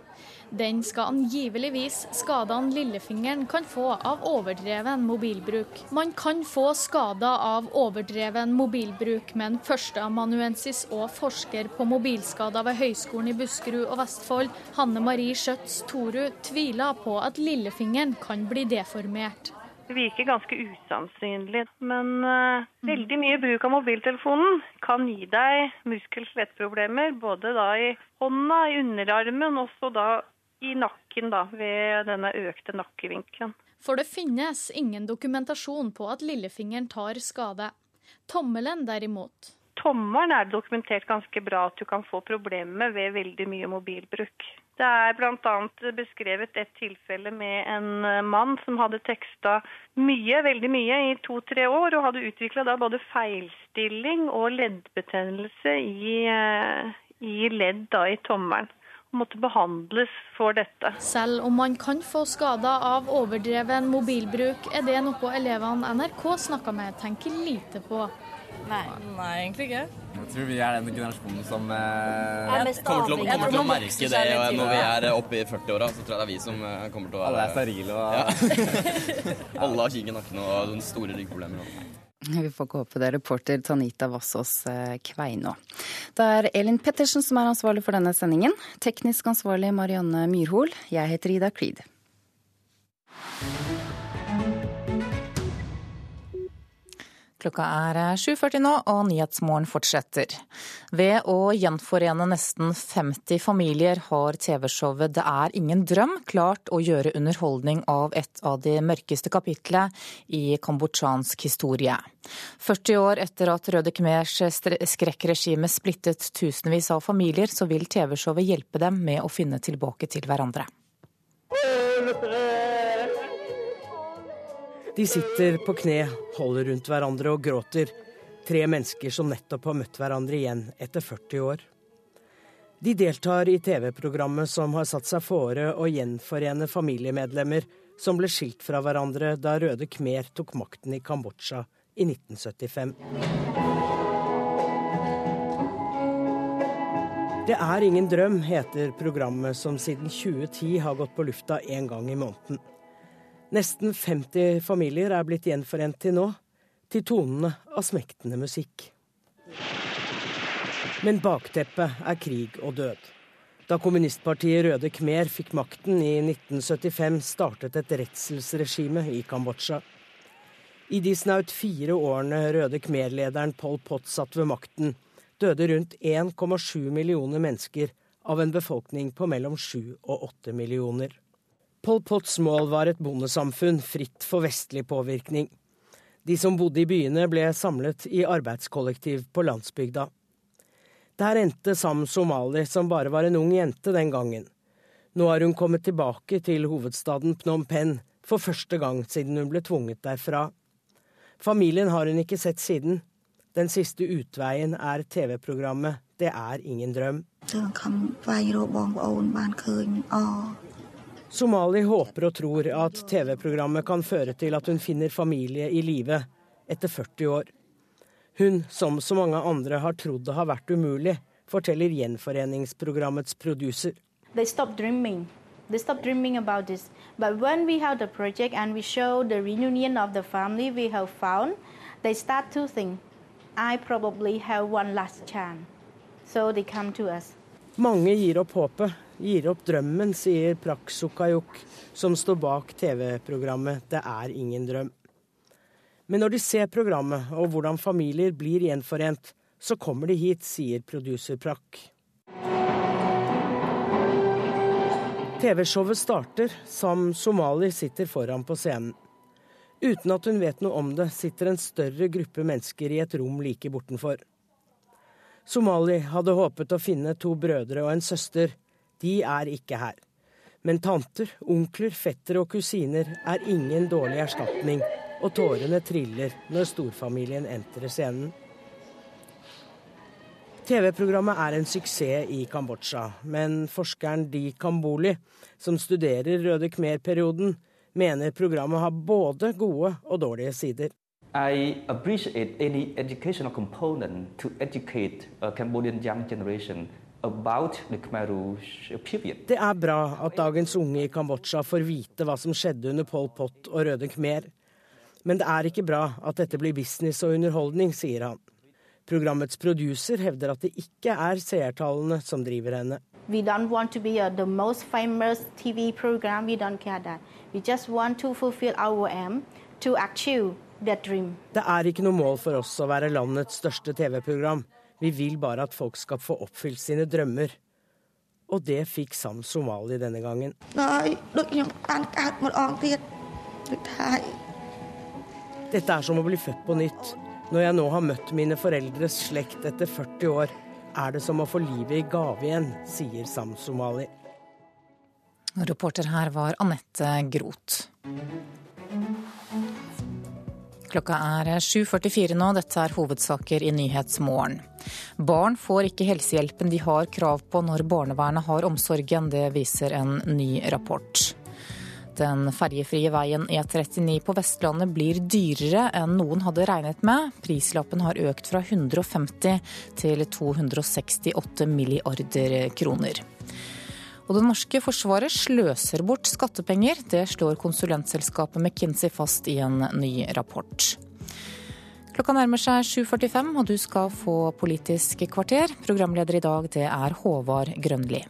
Den skal angiveligvis skadene lillefingeren kan få av overdreven mobilbruk. Man kan få skader av overdreven mobilbruk, men førsteamanuensis og forsker på mobilskader ved Høgskolen i Buskerud og Vestfold, Hanne Marie Schjøtz Torud, tviler på at lillefingeren kan bli deformert. Det virker ganske usannsynlig, men uh, veldig mye bruk av mobiltelefonen kan gi deg muskel-skjelettproblemer, både da i hånda, i underarmen, og også da i nakken da, ved denne økte nakkevinkelen. For det finnes ingen dokumentasjon på at lillefingeren tar skade. Tommelen derimot. Tommelen er det dokumentert ganske bra at du kan få problemer ved veldig mye mobilbruk. Det er bl.a. beskrevet et tilfelle med en mann som hadde teksta mye, veldig mye, i to-tre år, og hadde utvikla både feilstilling og leddbetennelse i, i ledd da, i tommelen måtte behandles for dette. Selv om man kan få skader av overdreven mobilbruk, er det noe elevene NRK snakker med tenker lite på. Nei. Nei, egentlig ikke. Jeg tror vi er den generasjonen som eh, kommer til å, kommer til å merke det og når vi er oppe i 40-åra. Så tror jeg det er vi som eh, kommer til å være Alle er sterile og ja. Alle har kink i nakken og store ryggproblemer. Vi får ikke håpe det. Reporter Tanita Vassås Kveino. Det er Elin Pettersen som er ansvarlig for denne sendingen. Teknisk ansvarlig Marianne Myrhol. Jeg heter Ida Creed. Klokka er 7.40 nå, og Nyhetsmorgen fortsetter. Ved å gjenforene nesten 50 familier har TV-showet Det er ingen drøm klart å gjøre underholdning av et av de mørkeste kapitlene i kambodsjansk historie. 40 år etter at Røde Khmers skrekkregime splittet tusenvis av familier, så vil TV-showet hjelpe dem med å finne tilbake til hverandre. De sitter på kne, holder rundt hverandre og gråter. Tre mennesker som nettopp har møtt hverandre igjen etter 40 år. De deltar i TV-programmet som har satt seg fore å gjenforene familiemedlemmer som ble skilt fra hverandre da Røde Khmer tok makten i Kambodsja i 1975. Det er ingen drøm, heter programmet som siden 2010 har gått på lufta én gang i måneden. Nesten 50 familier er blitt gjenforent til nå, til tonene av smektende musikk. Men bakteppet er krig og død. Da kommunistpartiet Røde Khmer fikk makten i 1975, startet et redselsregime i Kambodsja. I de snaut fire årene Røde Khmer-lederen Pol Pot satt ved makten, døde rundt 1,7 millioner mennesker av en befolkning på mellom 7 og 8 millioner. Pol Pots mål var et bondesamfunn fritt for vestlig påvirkning. De som bodde i byene, ble samlet i arbeidskollektiv på landsbygda. Der endte Sam Somali, som bare var en ung jente den gangen. Nå har hun kommet tilbake til hovedstaden Phnom Penh for første gang siden hun ble tvunget derfra. Familien har hun ikke sett siden. Den siste utveien er TV-programmet Det er ingen drøm. Somali håper og tror at TV-programmet kan føre til at hun finner familie i live etter 40 år. Hun, som så mange andre, har trodd det har vært umulig, forteller gjenforeningsprogrammets producer. They stopped dreaming. They stopped dreaming about this. But when we have the project and we show the reunion of the family we have found, they start to think, I probably have one last chance. So they come to us. Mange gir opp håpet, gir opp drømmen, sier Praksukayuk, som står bak TV-programmet Det er ingen drøm. Men når de ser programmet og hvordan familier blir gjenforent, så kommer de hit, sier producer Prakk. TV-showet starter. Sam Somali sitter foran på scenen. Uten at hun vet noe om det, sitter en større gruppe mennesker i et rom like bortenfor. Somali hadde håpet å finne to brødre og en søster. De er ikke her. Men tanter, onkler, fettere og kusiner er ingen dårlig erstatning og tårene triller når storfamilien entrer scenen. TV-programmet er en suksess i Kambodsja, men forskeren Di Kamboli, som studerer Røde Khmer-perioden, mener programmet har både gode og dårlige sider. I appreciate any educational component to educate a Cambodian young generation det er bra at dagens unge i Kambodsja får vite hva som skjedde under Pol Pot og Røde Khmer. Men det er ikke bra at dette blir business og underholdning, sier han. Programmets producer hevder at det ikke er seertallene som driver henne. We don't want to be uh, the most famous TV program. We don't care that. We just want to fulfill our aim to achieve that dream. Det er ikke noe mål for oss å være landets største TV-program. Vi vil bare at folk skal få oppfylt sine drømmer. Og det fikk Sam Somali denne gangen. Dette er som å bli født på nytt. Når jeg nå har møtt mine foreldres slekt etter 40 år, er det som å få livet i gave igjen, sier Sam Somali. Reporter her var Anette Groth. Klokka er 7.44 nå, dette er hovedsaker i Nyhetsmorgen. Barn får ikke helsehjelpen de har krav på når barnevernet har omsorgen, det viser en ny rapport. Den ferjefrie veien E39 på Vestlandet blir dyrere enn noen hadde regnet med. Prislappen har økt fra 150 til 268 milliarder kroner. Og det norske forsvaret sløser bort skattepenger. Det slår konsulentselskapet McKinsey fast i en ny rapport. Klokka nærmer seg 7.45, og du skal få Politisk kvarter. Programleder i dag, det er Håvard Grønli.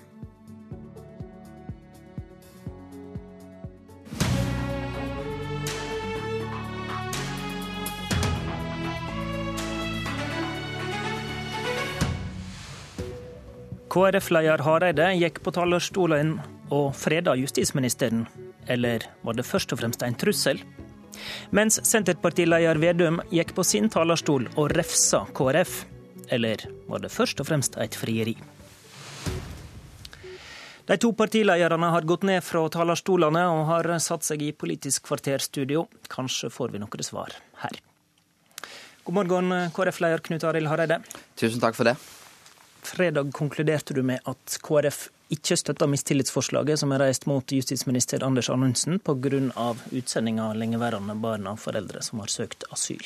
KrF-leder Hareide gikk på talerstolen og freda justisministeren. Eller var det først og fremst en trussel? Mens Senterpartileder Vedum gikk på sin talerstol og refsa KrF. Eller var det først og fremst et frieri? De to partilederne har gått ned fra talerstolene og har satt seg i Politisk kvarterstudio. Kanskje får vi noen svar her. God morgen, KrF-leder Knut Arild Hareide. Tusen takk for det. Fredag konkluderte du med at KrF ikke støtter mistillitsforslaget som er reist mot justisminister Anders Anundsen pga. utsending av lengeværende barn av foreldre som har søkt asyl.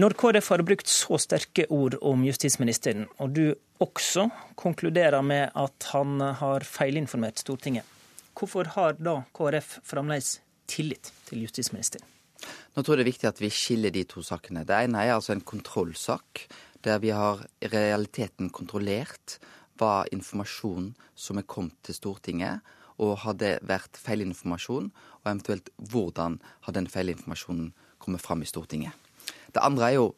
Når KrF har brukt så sterke ord om justisministeren, og du også konkluderer med at han har feilinformert Stortinget, hvorfor har da KrF fremdeles tillit til justisministeren? Nå tror jeg det er viktig at vi skiller de to sakene. Det ene er altså en kontrollsak der vi har i realiteten kontrollert hva informasjonen som er kommet til Stortinget, og har det vært feilinformasjon, og eventuelt hvordan har den feilinformasjonen kommet fram i Stortinget. Det andre er jo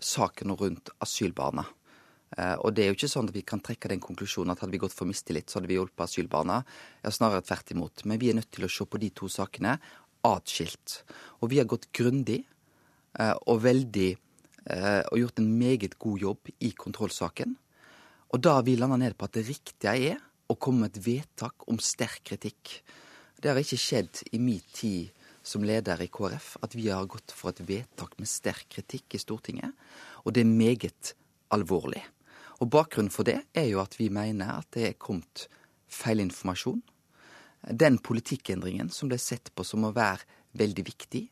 saken rundt asylbarna. Eh, og det er jo ikke sånn at vi kan trekke den konklusjonen at hadde vi gått for mistillit, så hadde vi hjulpet asylbarna. Ja, snarere tvert imot. Men vi er nødt til å se på de to sakene atskilt. Og vi har gått grundig eh, og veldig og gjort en meget god jobb i kontrollsaken. Og da har vi landa ned på at det riktige er å komme med et vedtak om sterk kritikk. Det har ikke skjedd i min tid som leder i KrF at vi har gått for et vedtak med sterk kritikk i Stortinget, og det er meget alvorlig. Og Bakgrunnen for det er jo at vi mener at det er kommet feilinformasjon. Den politikkendringen som ble sett på som å være veldig viktig,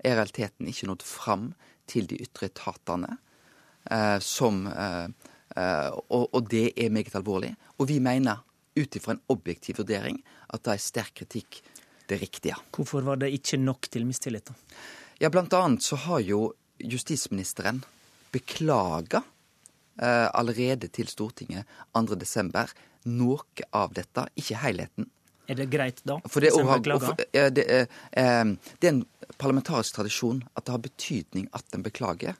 er i realiteten ikke nådd fram til de ytre etatene. Eh, som, eh, eh, og, og, det er meget alvorlig. Og vi mener ut ifra en objektiv vurdering at da er sterk kritikk det riktige. Hvorfor var det ikke nok til mistillit? da? Ja, Blant annet så har jo justisministeren beklaga eh, allerede til Stortinget 2.12. noe av dette, ikke helheten. Er det greit da? For det, har, for, det, er, eh, det, er en parlamentarisk tradisjon at det har betydning at en beklager.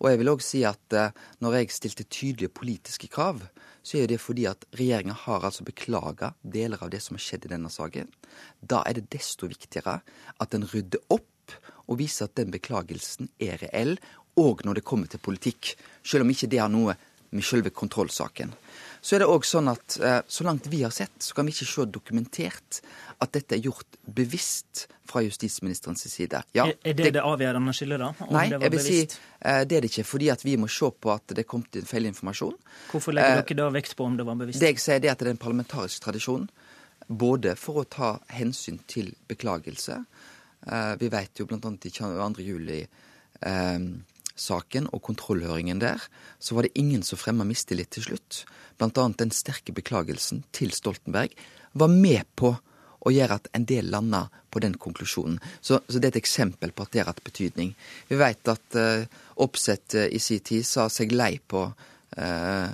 Og jeg vil òg si at eh, når jeg stilte tydelige politiske krav, så er det fordi at regjeringa har altså beklaga deler av det som har skjedd i denne saken. Da er det desto viktigere at en rydder opp og viser at den beklagelsen er reell, òg når det kommer til politikk. Selv om ikke det har noe med selve kontrollsaken. Så er det òg sånn at eh, så langt vi har sett, så kan vi ikke se dokumentert at dette er gjort bevisst fra justisministerens side. Ja, er, er det det, det avgjørende skillet, da? nei, jeg vil bevisst? si uh, det er det ikke. Fordi at vi må se på at det kom til feilinformasjon. Hvorfor legger eh, dere da vekt på om det var bevisst? Det jeg sier, det er at det er en parlamentarisk tradisjon. Både for å ta hensyn til beklagelse. Eh, vi vet jo bl.a. i 22. juli saken og kontrollhøringen der, så var det ingen som fremma mistillit til slutt. Blant annet den sterke beklagelsen til Stoltenberg var med på å gjøre at en del landa på den konklusjonen. Så, så, det er et eksempel på at det har hatt betydning. Vi vet at uh, Oppsett uh, i sin tid sa seg lei på uh,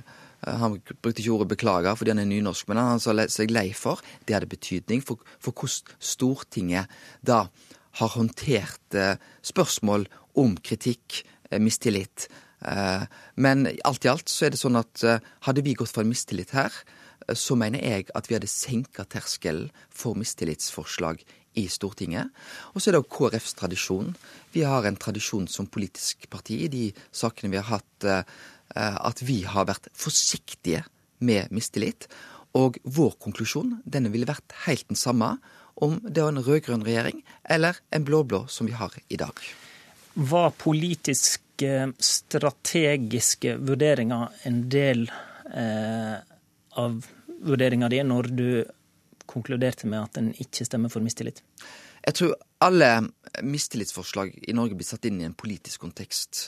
Han brukte ikke ordet 'beklager' fordi han er nynorsk, men han sa seg lei for. Det hadde betydning for, for hvordan Stortinget da har håndtert spørsmål om kritikk Eh, mistillit. Eh, men alt i alt så er det sånn at eh, hadde vi gått for en mistillit her, så mener jeg at vi hadde senka terskelen for mistillitsforslag i Stortinget. Og så er det òg KrFs tradisjon. Vi har en tradisjon som politisk parti i de sakene vi har hatt, at vi har vært forsiktige med mistillit. Og vår konklusjon denne ville vært helt den samme om det var en rød-grønn regjering eller en blå-blå som vi har i dag. Var politiske, strategiske vurderinger en del eh, av vurderinga di når du konkluderte med at en ikke stemmer for mistillit? Jeg tror alle mistillitsforslag i Norge blir satt inn i en politisk kontekst.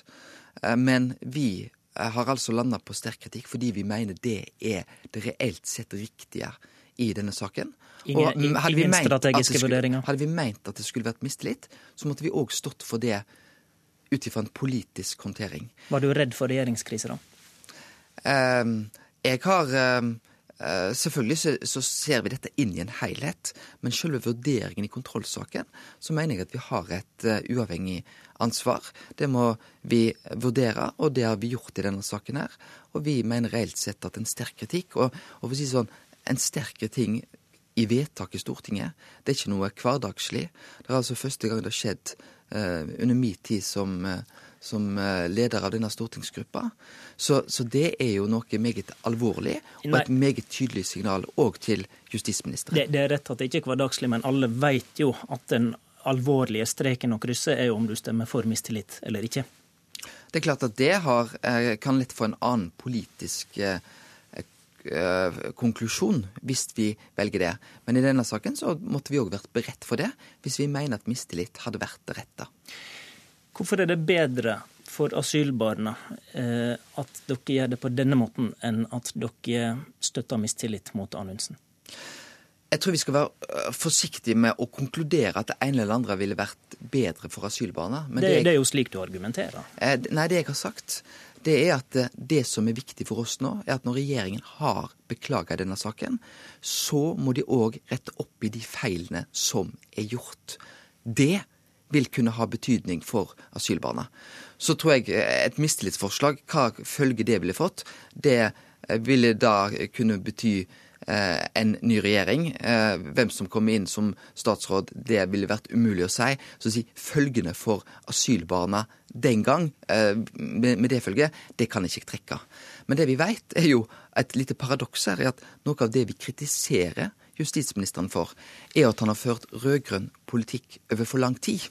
Eh, men vi eh, har altså landa på sterk kritikk fordi vi mener det er det reelt sett riktige i denne saken. Ingen, ingen strategiske skulle, vurderinger. Hadde vi meint at det skulle vært mistillit, så måtte vi òg stått for det ut ifra en politisk håndtering. Var du redd for regjeringskrise, da? Um, jeg har um, uh, Selvfølgelig så, så, ser vi dette inn i en helhet, men selve vurderingen i kontrollsaken, så mener jeg at vi har et uh, uavhengig ansvar. Det må vi vurdere, og det har vi gjort i denne saken her. Og vi mener reelt sett at en sterk kritikk, og, og for å si sånn, en sterkere ting i vedtak i Stortinget, det er ikke noe hverdagslig. Det er altså første gang det har skjedd Eh, under min tid som, eh, som eh, leder av denne stortingsgruppa. Så, så, det er jo noe meget alvorlig, og et meget tydelig signal òg til justisministeren. Det, det, er rett at det ikke er hverdagslig, men alle vet jo at den alvorlige streken å krysse er jo om du stemmer for mistillit eller ikke. Det er klart at det har, kan lett få en annen politisk eh, Eh, konklusjon hvis vi velger det. Men i denne saken så måtte vi òg vært beredt for det, hvis vi mener at mistillit hadde vært retta. Hvorfor er det bedre for asylbarna eh, at dere gjør det på denne måten, enn at dere støtter mistillit mot Anundsen? Jeg tror vi skal være øh, forsiktige med å konkludere at det ene eller andre ville vært bedre for asylbarna. Det, det, er, det, er jo slik du argumenterer. Eh, nei, det jeg har sagt, det er at det som er viktig for oss nå, er at når regjeringen har beklaga denne saken, så må de òg rette opp i de feilene som er gjort. Det vil kunne ha betydning for asylbarna. Så tror jeg et mistillitsforslag, hva følge det ville fått, det ville da kunne bety Eh, en ny regjering. Eh, hvem som kommer inn som statsråd, det ville vært umulig å si. Så å si følgende for asylbarna den gang, eh, med det følget, det kan jeg ikke trekke. Men det vi vet, er jo et lite paradoks her, er at noe av det vi kritiserer justisministeren for, er at han har ført rød-grønn politikk over for lang tid.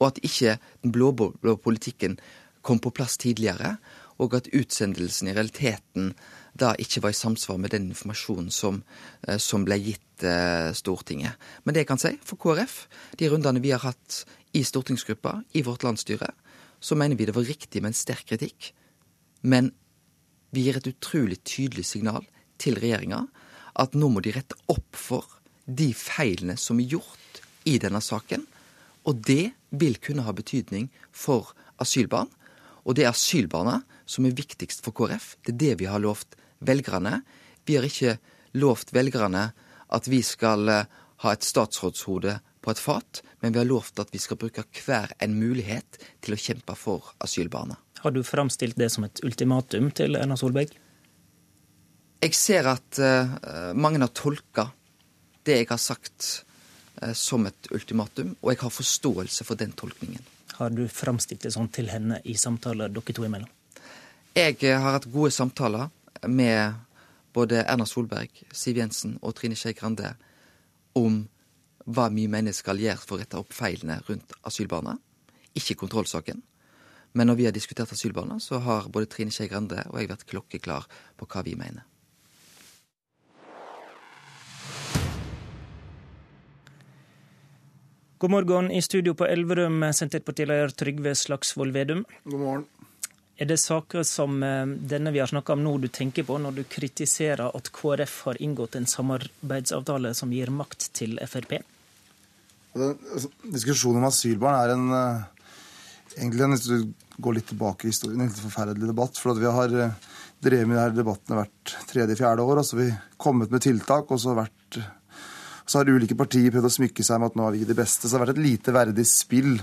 Og at ikke den blå-blå politikken kom på plass tidligere, og at utsendelsen i realiteten da ikke var i samsvar med den informasjonen som, eh, som ble gitt eh, Stortinget. Men det jeg kan si for KrF, de rundene vi har hatt i stortingsgruppa, i vårt landsstyre, så mener vi det var riktig med en sterk kritikk. Men vi gir et utrolig tydelig signal til regjeringa at nå må de rette opp for de feilene som er gjort i denne saken. Og det vil kunne ha betydning for asylbarn. Og det er asylbarna som er viktigst for KrF. Det er det vi har lovt velgerne. Vi har ikke lovt velgerne at vi skal eh, ha et statsrådshode på et fat, men vi har lovt at vi skal bruke hver en mulighet til å kjempe for asylbarna. Har du framstilt det som et ultimatum til Erna Solberg? Jeg ser at uh, mange har tolka det jeg har sagt uh, som et ultimatum, og jeg har forståelse for den tolkningen. Har du framstilt det sånn til henne i samtaler dere to imellom? Jeg har hatt gode samtaler med både Erna Solberg, Siv Jensen og Trine Skei Grande om hva vi mener skal gjøre for å rette opp feilene rundt asylbarna. Ikke kontrollsaken. Men når vi har diskutert asylbarna, så har både Trine Skei Grande og jeg vært klokkeklar på hva vi mener. God morgen i studio på Elverum, Senterpartileder Trygve Slagsvold Vedum. God morgen. Er det saker som eh, denne vi har snakka om nå du tenker på når du kritiserer at KrF har inngått en samarbeidsavtale som gir makt til Frp? Altså, diskusjonen om asylbarn er en egentlig en, hvis går litt tilbake i historien, en litt forferdelig debatt. For vi har eh, drevet med denne debatten hvert tredje-fjerde år. og så har vi kommet med tiltak, og så har vært så har ulike partier prøvd å smykke seg med at nå er vi de beste. Så det har vært et lite verdig spill.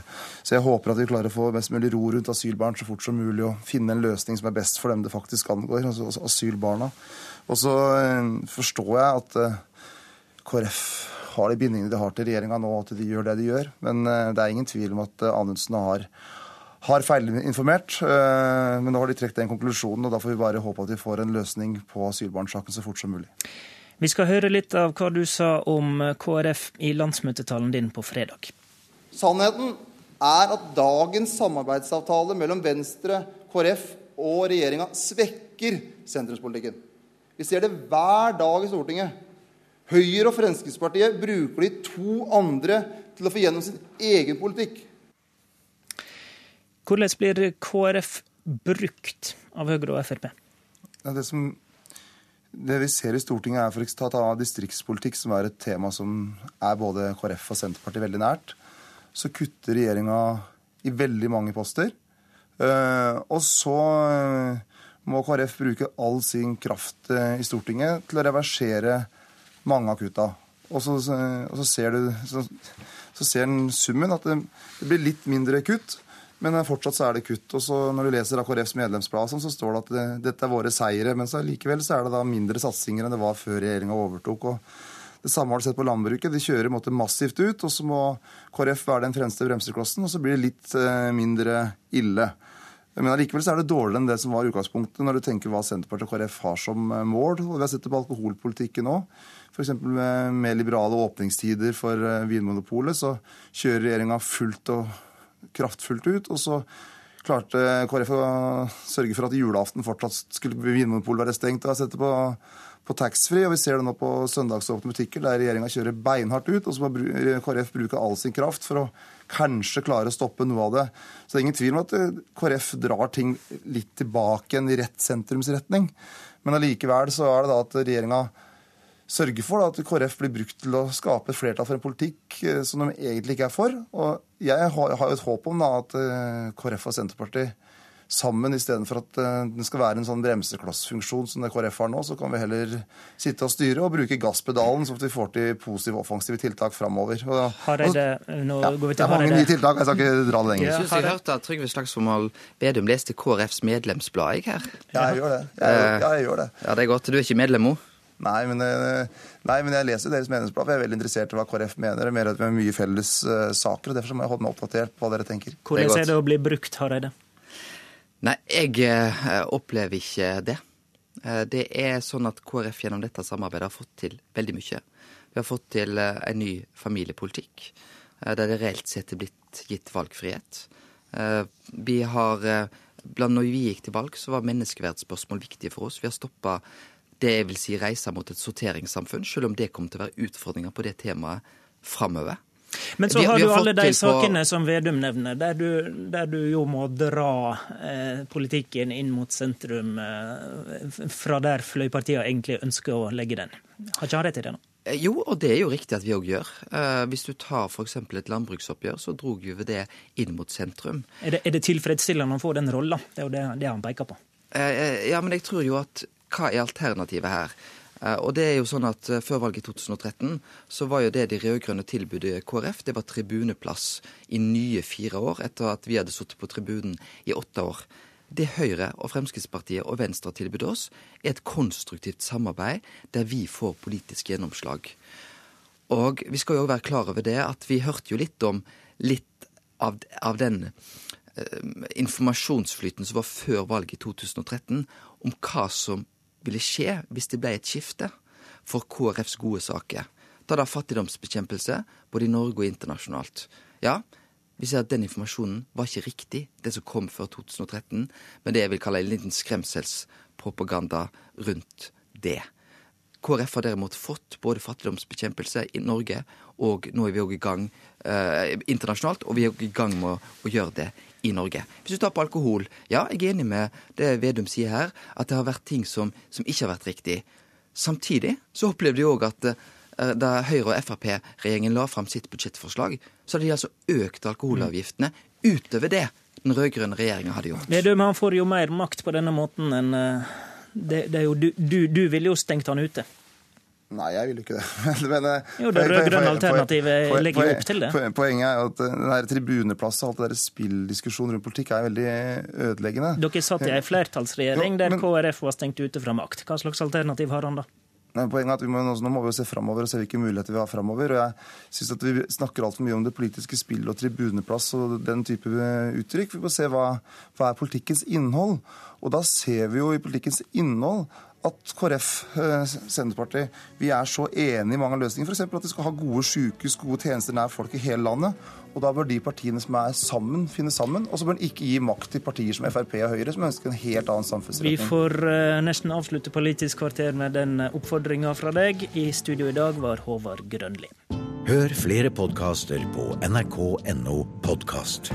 Så jeg håper at vi klarer å få mest mulig ro rundt asylbarn så fort som mulig, og finne en løsning som er best for dem det faktisk angår, altså asylbarna. Og så eh, forstår jeg at eh, KrF har de bindingene de har til regjeringa nå, at de gjør det de gjør. Men eh, det er ingen tvil om at Anundsen har har feilinformert. Men nå har de trukket den konklusjonen, og da får vi bare håpe at vi får en løsning på asylbarnsaken så fort som mulig. Vi skal høre litt av hva du sa om KrF i landsmøtetalen din på fredag. Sannheten er at dagens samarbeidsavtale mellom Venstre, KrF og regjeringa svekker sentrumspolitikken. Vi ser det hver dag i Stortinget. Høyre og Fremskrittspartiet bruker de to andre til å få gjennom sin egen politikk. Hvordan blir KrF brukt av Høyre og Frp? Det som det vi ser i Stortinget, er for ta distriktspolitikk, som er et tema som er både KrF og Senterpartiet veldig nært. Så kutter regjeringa i veldig mange poster. Eh, og så eh, må KrF bruke all sin kraft eh, i Stortinget til å reversere mange av kutta. Og så, og så ser du så, så ser en summen at det blir litt mindre kutt. Men fortsatt så er det kutt. Og så når du leser KrFs medlemsblad, så står det at det, dette er våre seire. Men så likevel så er det da mindre satsinger enn det var før regjeringa overtok. og det samme har du sett på landbruket. De kjører måte, massivt ut, og så må KrF være den fremste bremseklossen, og så blir det litt eh, mindre ille. Men allikevel er det dårligere enn det som var utgangspunktet, når du tenker hva Senterpartiet og KrF har som eh, mål. Og vi har sett det på alkoholpolitikken nå. F.eks. med mer liberale åpningstider for eh, Vinmonopolet, så kjører regjeringa fullt og kraftfullt ut. Og så klarte KrF å sørge for at julaften fortsatt skulle Vinmonopolet være stengt. og sette på, på taxfree, og Vi ser det nå på søndagsåpne butikker, der regjeringa kjører beinhardt ut. Og så må KrF bruke all sin kraft for å kanskje klare å stoppe noe av det. Så det er ingen tvil om at eh, KrF drar ting litt tilbake igjen i rett sentrumsretning. Men allikevel så er det da at regjeringa sørge for da, at KrF blir brukt til å skape et flertall for en politikk eh, som de egentlig ikke er for. Og jeg har, har jo et håp om da, at eh, KrF og Senterpartiet sammen istedenfor at uh, den skal være en sånn bremseklossfunksjon som det KrF har nå. Så kan vi heller sitte og styre og bruke gasspedalen, sånn at vi får til positive, offensive tiltak framover. Hareide, nå ja, går vi til Det er mange nye tiltak, jeg skal ikke dra det lenger. Jeg syns jeg hørte at Trygve Slagsvold Vedum leste KrFs medlemsblad, jeg her. Ja, jeg gjør det. Jeg, ja, jeg gjør det. Ja, det er godt. Du er ikke medlem òg? Nei, men, nei, men jeg leser deres meningsblad, for Jeg er veldig interessert i hva KrF mener. Jeg mener at vi har mye felles uh, saker, og Derfor må jeg holde meg oppdatert på hva dere tenker. Hvordan er det å bli brukt, Hareide? Nei, jeg uh, opplever ikke det. Det er sånn at KrF gjennom dette samarbeidet har fått til veldig mye. Vi har fått til en ny familiepolitikk, der det reelt sett er blitt gitt valgfrihet. Vi har Blant når vi gikk til valg, så var menneskeverdsspørsmål viktige for oss. Vi har stoppa det jeg vil si reiser mot et sorteringssamfunn, selv om det kommer til å være utfordringer på det temaet framover. Men så har, har du alle de sakene på... som Vedum nevner, der du, der du, jo må dra eh, politikken inn mot sentrum eh, fra der fløypartiene egentlig ønsker å legge den. Har ikke han rett i det nå? Eh, jo, og det er jo riktig at vi òg gjør. Eh, hvis du tar f.eks. et landbruksoppgjør, så drog vi det inn mot sentrum. Er det, er det tilfredsstillende å få den rolla? Det er jo det, det han peker på. Eh, ja, men jeg tror jo at hva er alternativet her? Eh, og det er jo sånn at eh, Før valget i 2013 så var jo det de rød-grønne tilbudet KrF, det var tribuneplass i nye fire år, etter at vi hadde sittet på tribunen i åtte år. Det Høyre og Fremskrittspartiet og Venstre har tilbudt oss, er et konstruktivt samarbeid der vi får politisk gjennomslag. Og vi skal jo være klar over det at vi hørte jo litt om litt av, av den uh, informasjonsflyten som var før valget i 2013, om hva som ville skje hvis det ble et skifte for KrFs gode saker. Ta Da fattigdomsbekjempelse både i Norge og internasjonalt. Ja, vi ser at den informasjonen var ikke riktig, det som kom før 2013, men det jeg vil kalle en liten skremselspropaganda rundt det. KrF har derimot fått både fattigdomsbekjempelse i Norge, og nå er vi òg i gang eh, internasjonalt, og vi er i gang med å, å gjøre det i Norge. Hvis du tar på alkohol, ja, jeg er enig med det Vedum sier her, at det har vært ting som, som ikke har vært riktig. Samtidig så opplevde de òg at uh, da Høyre- og Frp-regjeringen la fram sitt budsjettforslag, så hadde de altså økt alkoholavgiftene utover det den rød-grønne regjeringa hadde gjort. Vedum han får jo mer makt på denne måten enn uh, det, det, er jo, du, du, du ville jo stengt han ute. Nei, jeg vil ikke det. Men, men, jo, det rød-grønne alternativet legger jo opp til det. Poenget er at eh, den tribuneplass og alt det der spilldiskusjonen rundt politikk er veldig ødeleggende. Dere satt i ei flertallsregjering der KrF var stengt ute fra makt. Hva slags alternativ har han da? Poenget er at vi må, Nå må vi jo se framover og se hvilke muligheter vi har framover. Jeg synes at vi snakker altfor mye om det politiske spillet og tribuneplass og den type uttrykk. Vi må se hva, hva er politikkens innhold. Og da ser vi jo i politikkens innhold at KrF, eh, Senterpartiet, vi er så enige i mange av løsningene. F.eks. at vi skal ha gode sykehus, gode tjenester nær folk i hele landet. Og da bør de partiene som er sammen, finne sammen. Og så bør en ikke gi makt til partier som Frp og Høyre, som ønsker en helt annen samfunnsretning. Vi får uh, nesten avslutte Politisk kvarter med den eh, oppfordringa fra deg. I studio i dag var Håvard Grønli. Hør flere podkaster på nrk.no podkast.